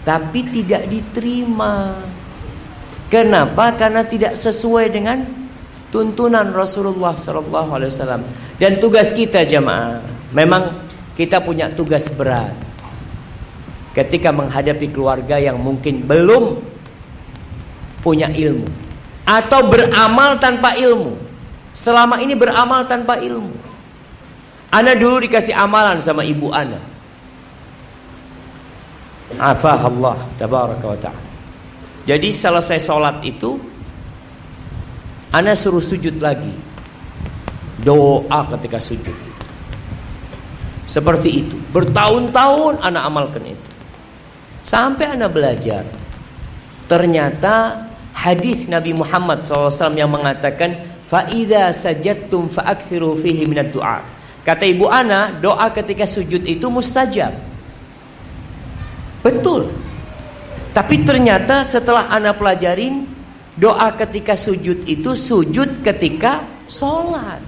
tapi tidak diterima. Kenapa? Karena tidak sesuai dengan tuntunan Rasulullah Wasallam. Dan tugas kita jemaah, memang kita punya tugas berat. Ketika menghadapi keluarga yang mungkin belum punya ilmu atau beramal tanpa ilmu. Selama ini beramal tanpa ilmu. Ana dulu dikasih amalan sama ibu ana. Afah Allah tabaraka wa ta'ala. Jadi selesai sholat itu Ana suruh sujud lagi. Doa ketika sujud. Seperti itu. Bertahun-tahun Ana amalkan itu. Sampai Ana belajar. Ternyata hadis Nabi Muhammad SAW yang mengatakan Fa'idha sajattum fa'akthiru fihi minat doa. Kata ibu Ana, doa ketika sujud itu mustajab. Betul. Tapi ternyata setelah Ana pelajarin Doa ketika sujud itu sujud ketika sholat.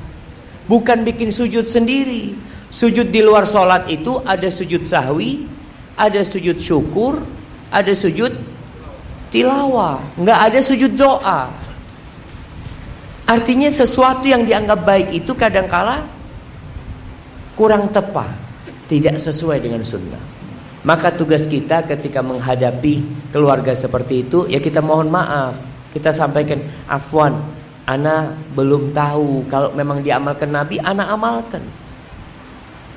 Bukan bikin sujud sendiri. Sujud di luar sholat itu ada sujud sahwi, ada sujud syukur, ada sujud tilawah. Nggak ada sujud doa. Artinya sesuatu yang dianggap baik itu kadangkala kurang tepat, tidak sesuai dengan sunnah. Maka tugas kita ketika menghadapi keluarga seperti itu ya kita mohon maaf. Kita sampaikan afwan ana belum tahu kalau memang diamalkan nabi ana amalkan.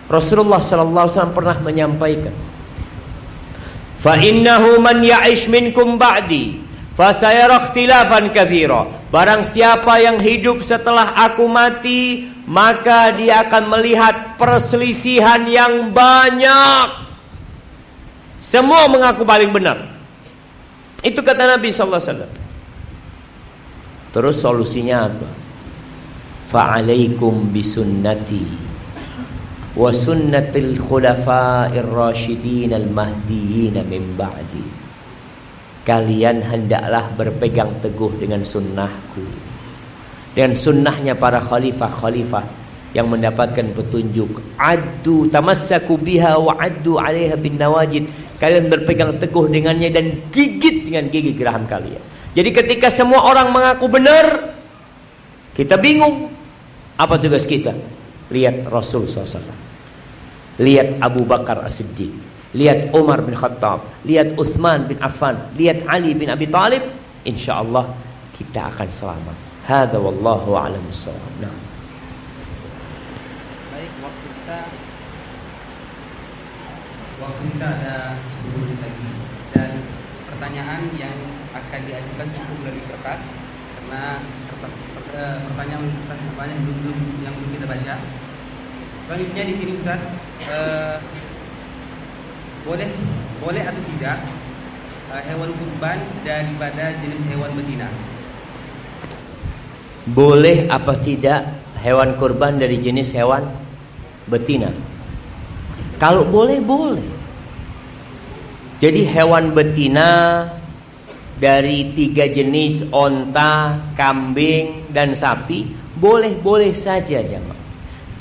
Rasulullah sallallahu alaihi wasallam pernah menyampaikan fa innahu man ya'ish minkum ba'di fasayara ikhtilafan katsira barang siapa yang hidup setelah aku mati maka dia akan melihat perselisihan yang banyak semua mengaku paling benar itu kata Nabi sallallahu alaihi wasallam Terus solusinya apa? Fa'alaikum bisunnati wa sunnatil khulafa'ir rasyidin al-mahdiyyin min ba'di. Kalian hendaklah berpegang teguh dengan sunnahku. Dengan sunnahnya para khalifah-khalifah yang mendapatkan petunjuk. Addu tamassaku biha wa addu 'alaiha bin nawajid. Kalian berpegang teguh dengannya dan gigit dengan gigi geraham kalian. Jadi ketika semua orang mengaku benar, kita bingung. Apa tugas kita? Lihat Rasul SAW. Lihat Abu Bakar As-Siddiq. Lihat Umar bin Khattab. Lihat Uthman bin Affan. Lihat Ali bin Abi Talib. Insya Allah kita akan selamat. Hada wallahu a'lam Nah. Baik, waktu kita waktu kita ada 10 menit lagi dan pertanyaan yang akan diajukan cukup dari kertas karena kertas eh, pertanyaan kertas banyak belum, belum yang belum kita baca. Selanjutnya di sini Ustaz eh, boleh boleh atau tidak eh, hewan kurban daripada jenis hewan betina? Boleh apa tidak hewan kurban dari jenis hewan betina? Kalau boleh boleh. Jadi hewan betina dari tiga jenis onta, kambing, dan sapi boleh-boleh saja jamaah.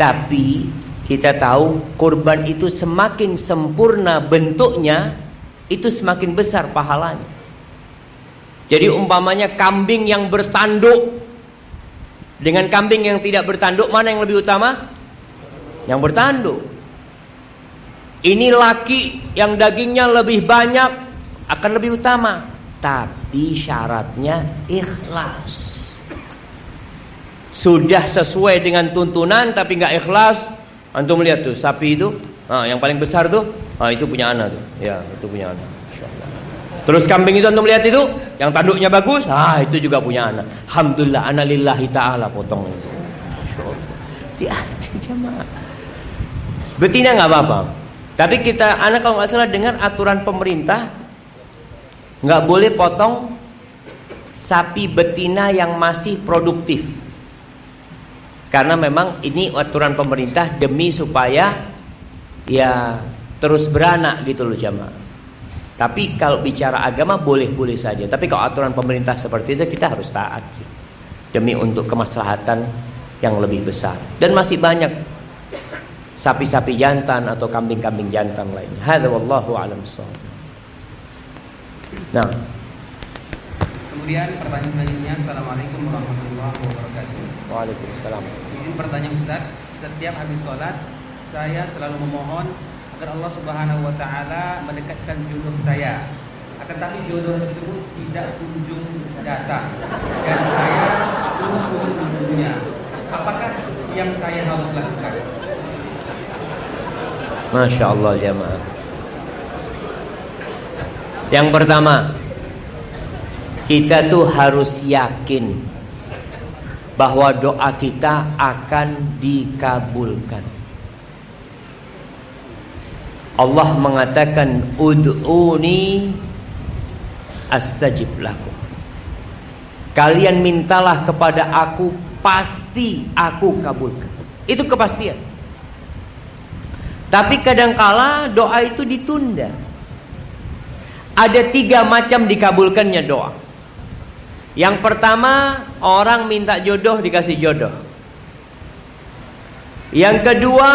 Tapi kita tahu kurban itu semakin sempurna bentuknya itu semakin besar pahalanya. Jadi umpamanya kambing yang bertanduk Dengan kambing yang tidak bertanduk mana yang lebih utama? Yang bertanduk. Ini laki yang dagingnya lebih banyak akan lebih utama, tapi syaratnya ikhlas. Sudah sesuai dengan tuntunan tapi nggak ikhlas, antum lihat tuh sapi itu, ah, yang paling besar tuh, ah, itu punya anak tuh, ya itu punya anak. Terus kambing itu antum lihat itu, yang tanduknya bagus, ah itu juga punya anak. Alhamdulillah, analillahi taala potong itu. Jemaah. Betina nggak apa-apa. Tapi kita anak kalau nggak salah dengar aturan pemerintah nggak boleh potong sapi betina yang masih produktif. Karena memang ini aturan pemerintah demi supaya ya terus beranak gitu loh jamaah. Tapi kalau bicara agama boleh-boleh saja. Tapi kalau aturan pemerintah seperti itu kita harus taat demi untuk kemaslahatan yang lebih besar. Dan masih banyak sapi-sapi jantan atau kambing-kambing jantan lainnya. Hadza wallahu a'lam Nah. Kemudian pertanyaan selanjutnya Assalamualaikum warahmatullahi wabarakatuh Waalaikumsalam Izin pertanyaan Ustaz Setiap habis sholat Saya selalu memohon agar Allah Subhanahu wa taala mendekatkan jodoh saya. Akan tapi jodoh tersebut tidak kunjung datang dan saya terus menunggunya. Apakah yang saya harus lakukan? Masya Allah jamaah. Yang pertama, kita tuh harus yakin bahwa doa kita akan dikabulkan. Allah mengatakan ud'uni astajib lakum. Kalian mintalah kepada aku pasti aku kabulkan. Itu kepastian. Tapi kadangkala doa itu ditunda. Ada tiga macam dikabulkannya doa. Yang pertama orang minta jodoh dikasih jodoh. Yang kedua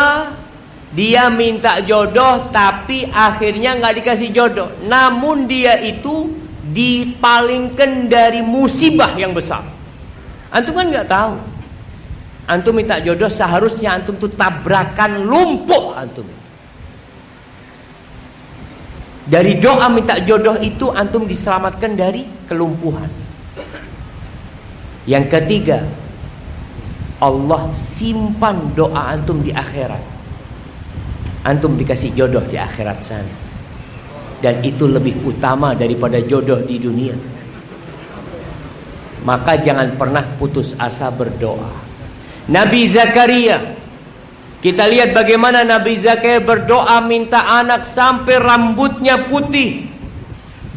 dia minta jodoh tapi akhirnya nggak dikasih jodoh. Namun dia itu dipalingkan dari musibah yang besar. Antum kan nggak tahu. Antum minta jodoh seharusnya antum tuh tabrakan lumpuh antum Dari doa minta jodoh itu antum diselamatkan dari kelumpuhan. Yang ketiga, Allah simpan doa antum di akhirat antum dikasih jodoh di akhirat sana. Dan itu lebih utama daripada jodoh di dunia. Maka jangan pernah putus asa berdoa. Nabi Zakaria kita lihat bagaimana Nabi Zakaria berdoa minta anak sampai rambutnya putih.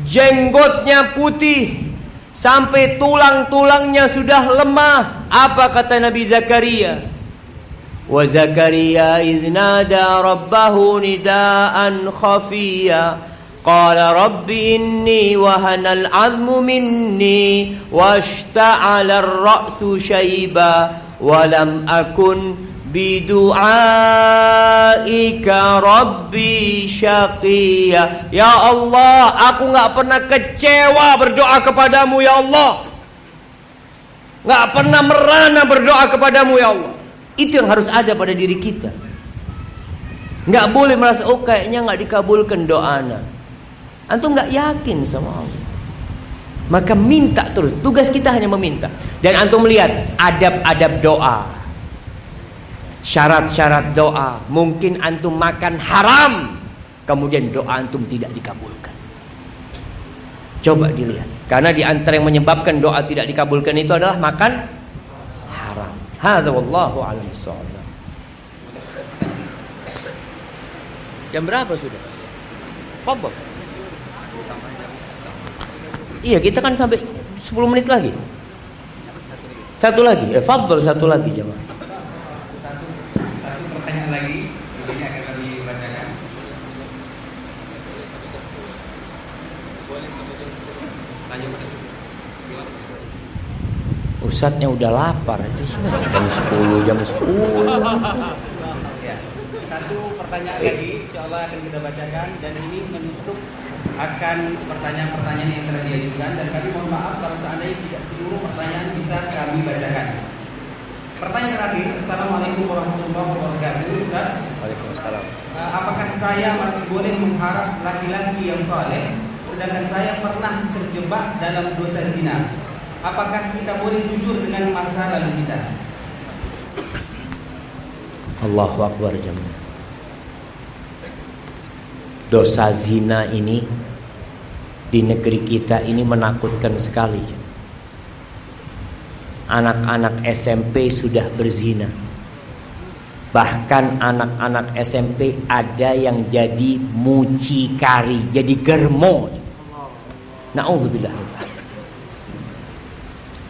Jenggotnya putih. Sampai tulang-tulangnya sudah lemah. Apa kata Nabi Zakaria? وزكريا إذ نادى ربه نداء خفيا قال رب إني وهن العظم مني واشتعل الرأس شيبا ولم أكن بدعائك ربي شقيا Ya Allah aku nggak pernah kecewa berdoa kepadamu ya Allah nggak pernah merana berdoa kepadamu ya Allah itu yang harus ada pada diri kita. Nggak boleh merasa oh kayaknya nggak dikabulkan doa anak. Antum nggak yakin sama Allah. Maka minta terus. Tugas kita hanya meminta. Dan antum melihat adab-adab doa. Syarat-syarat doa. Mungkin antum makan haram. Kemudian doa antum tidak dikabulkan. Coba dilihat. Karena di antara yang menyebabkan doa tidak dikabulkan itu adalah makan Hadza wallahu a'lam. Jam berapa sudah? Fadhol. Iya, kita kan sampai 10 menit lagi. Satu lagi. Eh, fadhol satu lagi jemaah. Satu, satu pertanyaan lagi di sini akan kami bacakan. Ustadznya udah lapar itu jam 10 jam 10 ya. satu pertanyaan lagi insya Allah akan kita bacakan dan ini menutup akan pertanyaan-pertanyaan yang telah diajukan dan kami mohon maaf kalau seandainya tidak seluruh pertanyaan bisa kami bacakan Pertanyaan terakhir, Assalamualaikum warahmatullahi wabarakatuh, Ustaz. Waalaikumsalam. Uh, apakah saya masih boleh mengharap laki-laki yang saleh sedangkan saya pernah terjebak dalam dosa zina? Apakah kita boleh jujur dengan masa lalu kita? Allahu Akbar jemaah. Dosa zina ini di negeri kita ini menakutkan sekali. Anak-anak SMP sudah berzina. Bahkan anak-anak SMP ada yang jadi mucikari, jadi germo. Nauzubillah.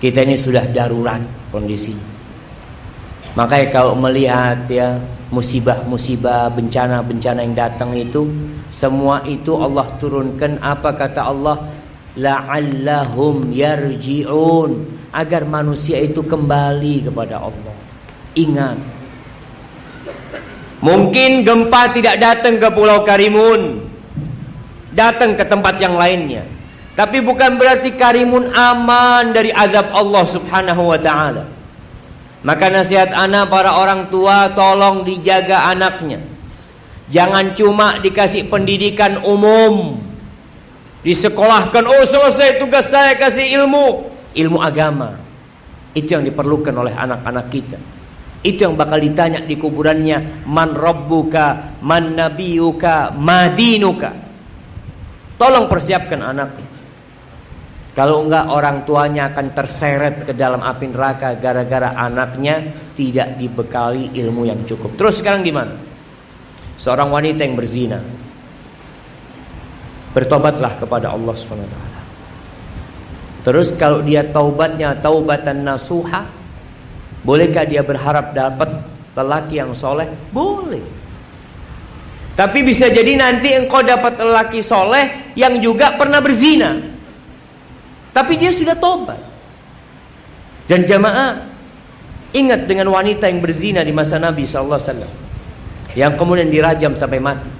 Kita ini sudah darurat kondisinya. Makanya kalau melihat ya musibah-musibah, bencana-bencana yang datang itu, semua itu Allah turunkan apa kata Allah? La'allahum yarji'un agar manusia itu kembali kepada Allah. Ingat. Mungkin gempa tidak datang ke Pulau Karimun. Datang ke tempat yang lainnya. Tapi bukan berarti Karimun aman dari azab Allah Subhanahu wa taala. Maka nasihat anak para orang tua tolong dijaga anaknya. Jangan cuma dikasih pendidikan umum. Disekolahkan, oh selesai tugas saya kasih ilmu. Ilmu agama. Itu yang diperlukan oleh anak-anak kita. Itu yang bakal ditanya di kuburannya. Man rabbuka, man nabiyuka, madinuka. Tolong persiapkan anaknya. Kalau enggak orang tuanya akan terseret ke dalam api neraka gara-gara anaknya tidak dibekali ilmu yang cukup. Terus sekarang gimana? Seorang wanita yang berzina bertobatlah kepada Allah SWT. Terus kalau dia taubatnya taubatan nasuha, bolehkah dia berharap dapat lelaki yang soleh? Boleh. Tapi bisa jadi nanti engkau dapat lelaki soleh yang juga pernah berzina. Tapi dia sudah tobat. Dan jamaah ingat dengan wanita yang berzina di masa Nabi SAW yang kemudian dirajam sampai mati.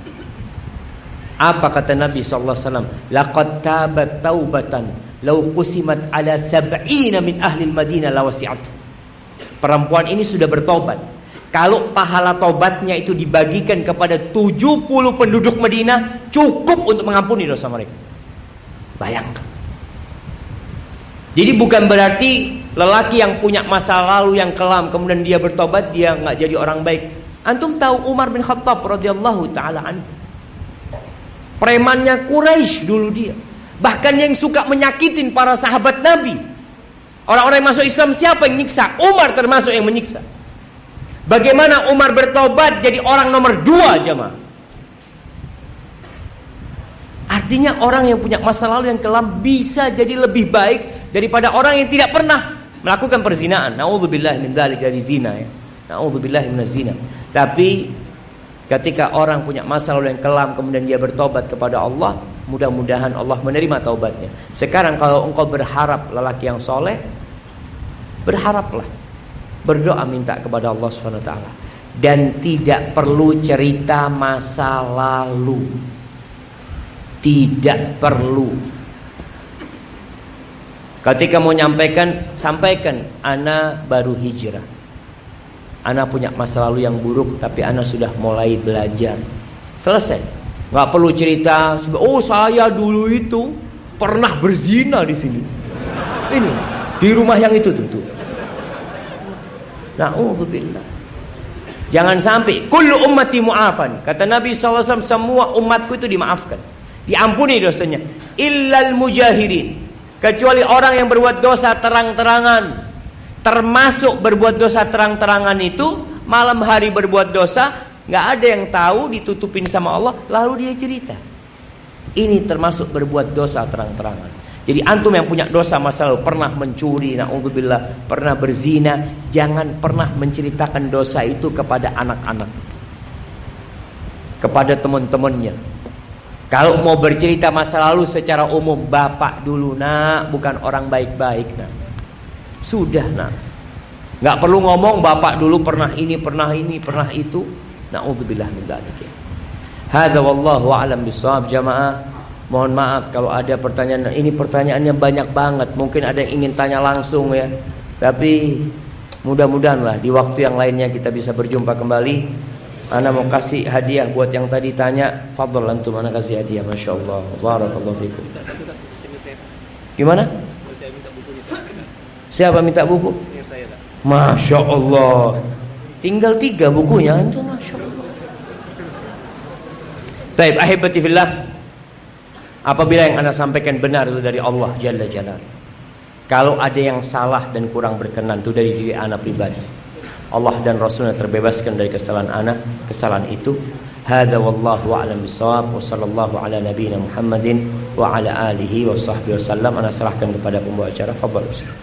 Apa kata Nabi SAW? Laqad tabat taubatan law qusimat ala sab'ina min ahli Madinah lawasi'at. Perempuan ini sudah bertobat. Kalau pahala tobatnya itu dibagikan kepada 70 penduduk Madinah cukup untuk mengampuni dosa mereka. Bayangkan. Jadi bukan berarti lelaki yang punya masa lalu yang kelam kemudian dia bertobat dia nggak jadi orang baik. Antum tahu Umar bin Khattab radhiyallahu taala anhu. Premannya Quraisy dulu dia. Bahkan yang suka menyakitin para sahabat Nabi. Orang-orang yang masuk Islam siapa yang nyiksa? Umar termasuk yang menyiksa. Bagaimana Umar bertobat jadi orang nomor dua jemaah? Artinya orang yang punya masa lalu yang kelam bisa jadi lebih baik daripada orang yang tidak pernah melakukan perzinaan. Nauzubillah min dzalik dari zina ya. Nauzubillah min zina. Tapi ketika orang punya masa lalu yang kelam kemudian dia bertobat kepada Allah, mudah-mudahan Allah menerima taubatnya. Sekarang kalau engkau berharap lelaki yang soleh, berharaplah. Berdoa minta kepada Allah Subhanahu wa taala dan tidak perlu cerita masa lalu. Tidak perlu Ketika mau nyampaikan, sampaikan, ana baru hijrah. Ana punya masa lalu yang buruk, tapi ana sudah mulai belajar. Selesai. Gak perlu cerita, oh saya dulu itu pernah berzina di sini. Ini di rumah yang itu tuh. tuh. Nauzubillah. Jangan sampai kullu ummati mu'afan. Kata Nabi SAW semua umatku itu dimaafkan. Diampuni dosanya. Illal mujahirin kecuali orang yang berbuat dosa terang-terangan. Termasuk berbuat dosa terang-terangan itu malam hari berbuat dosa nggak ada yang tahu ditutupin sama Allah lalu dia cerita. Ini termasuk berbuat dosa terang-terangan. Jadi antum yang punya dosa masa lalu pernah mencuri naudzubillah pernah berzina jangan pernah menceritakan dosa itu kepada anak-anak. Kepada teman-temannya kalau mau bercerita masa lalu secara umum, bapak dulu nak bukan orang baik-baik nak. Sudah nak. Gak perlu ngomong bapak dulu pernah ini, pernah ini, pernah itu. Nauzubillah min dzalik. Hadza wallahu a'lam bissawab jamaah. Mohon maaf kalau ada pertanyaan. Ini pertanyaannya banyak banget. Mungkin ada yang ingin tanya langsung ya. Tapi Mudah-mudahan di waktu yang lainnya kita bisa berjumpa kembali. Ana mau kasih hadiah buat yang tadi tanya. Fadl antum ana kasih hadiah. Masya Allah. Barakallahu fikum. Gimana? Siapa minta buku? Masya Allah. Tinggal tiga bukunya itu Masya Allah. Baik, ahibati fillah. Apabila yang anda sampaikan benar itu dari Allah Jalla Jalla. Kalau ada yang salah dan kurang berkenan itu dari diri anak pribadi. Allah dan Rasulnya terbebaskan dari kesalahan anak, kesalahan itu. Hada wallahu a'lam bisawab wa sallallahu ala nabiyyina Muhammadin wa ala alihi wa sahbihi wasallam. Ana serahkan kepada pembawa acara. Fadhal Ustaz.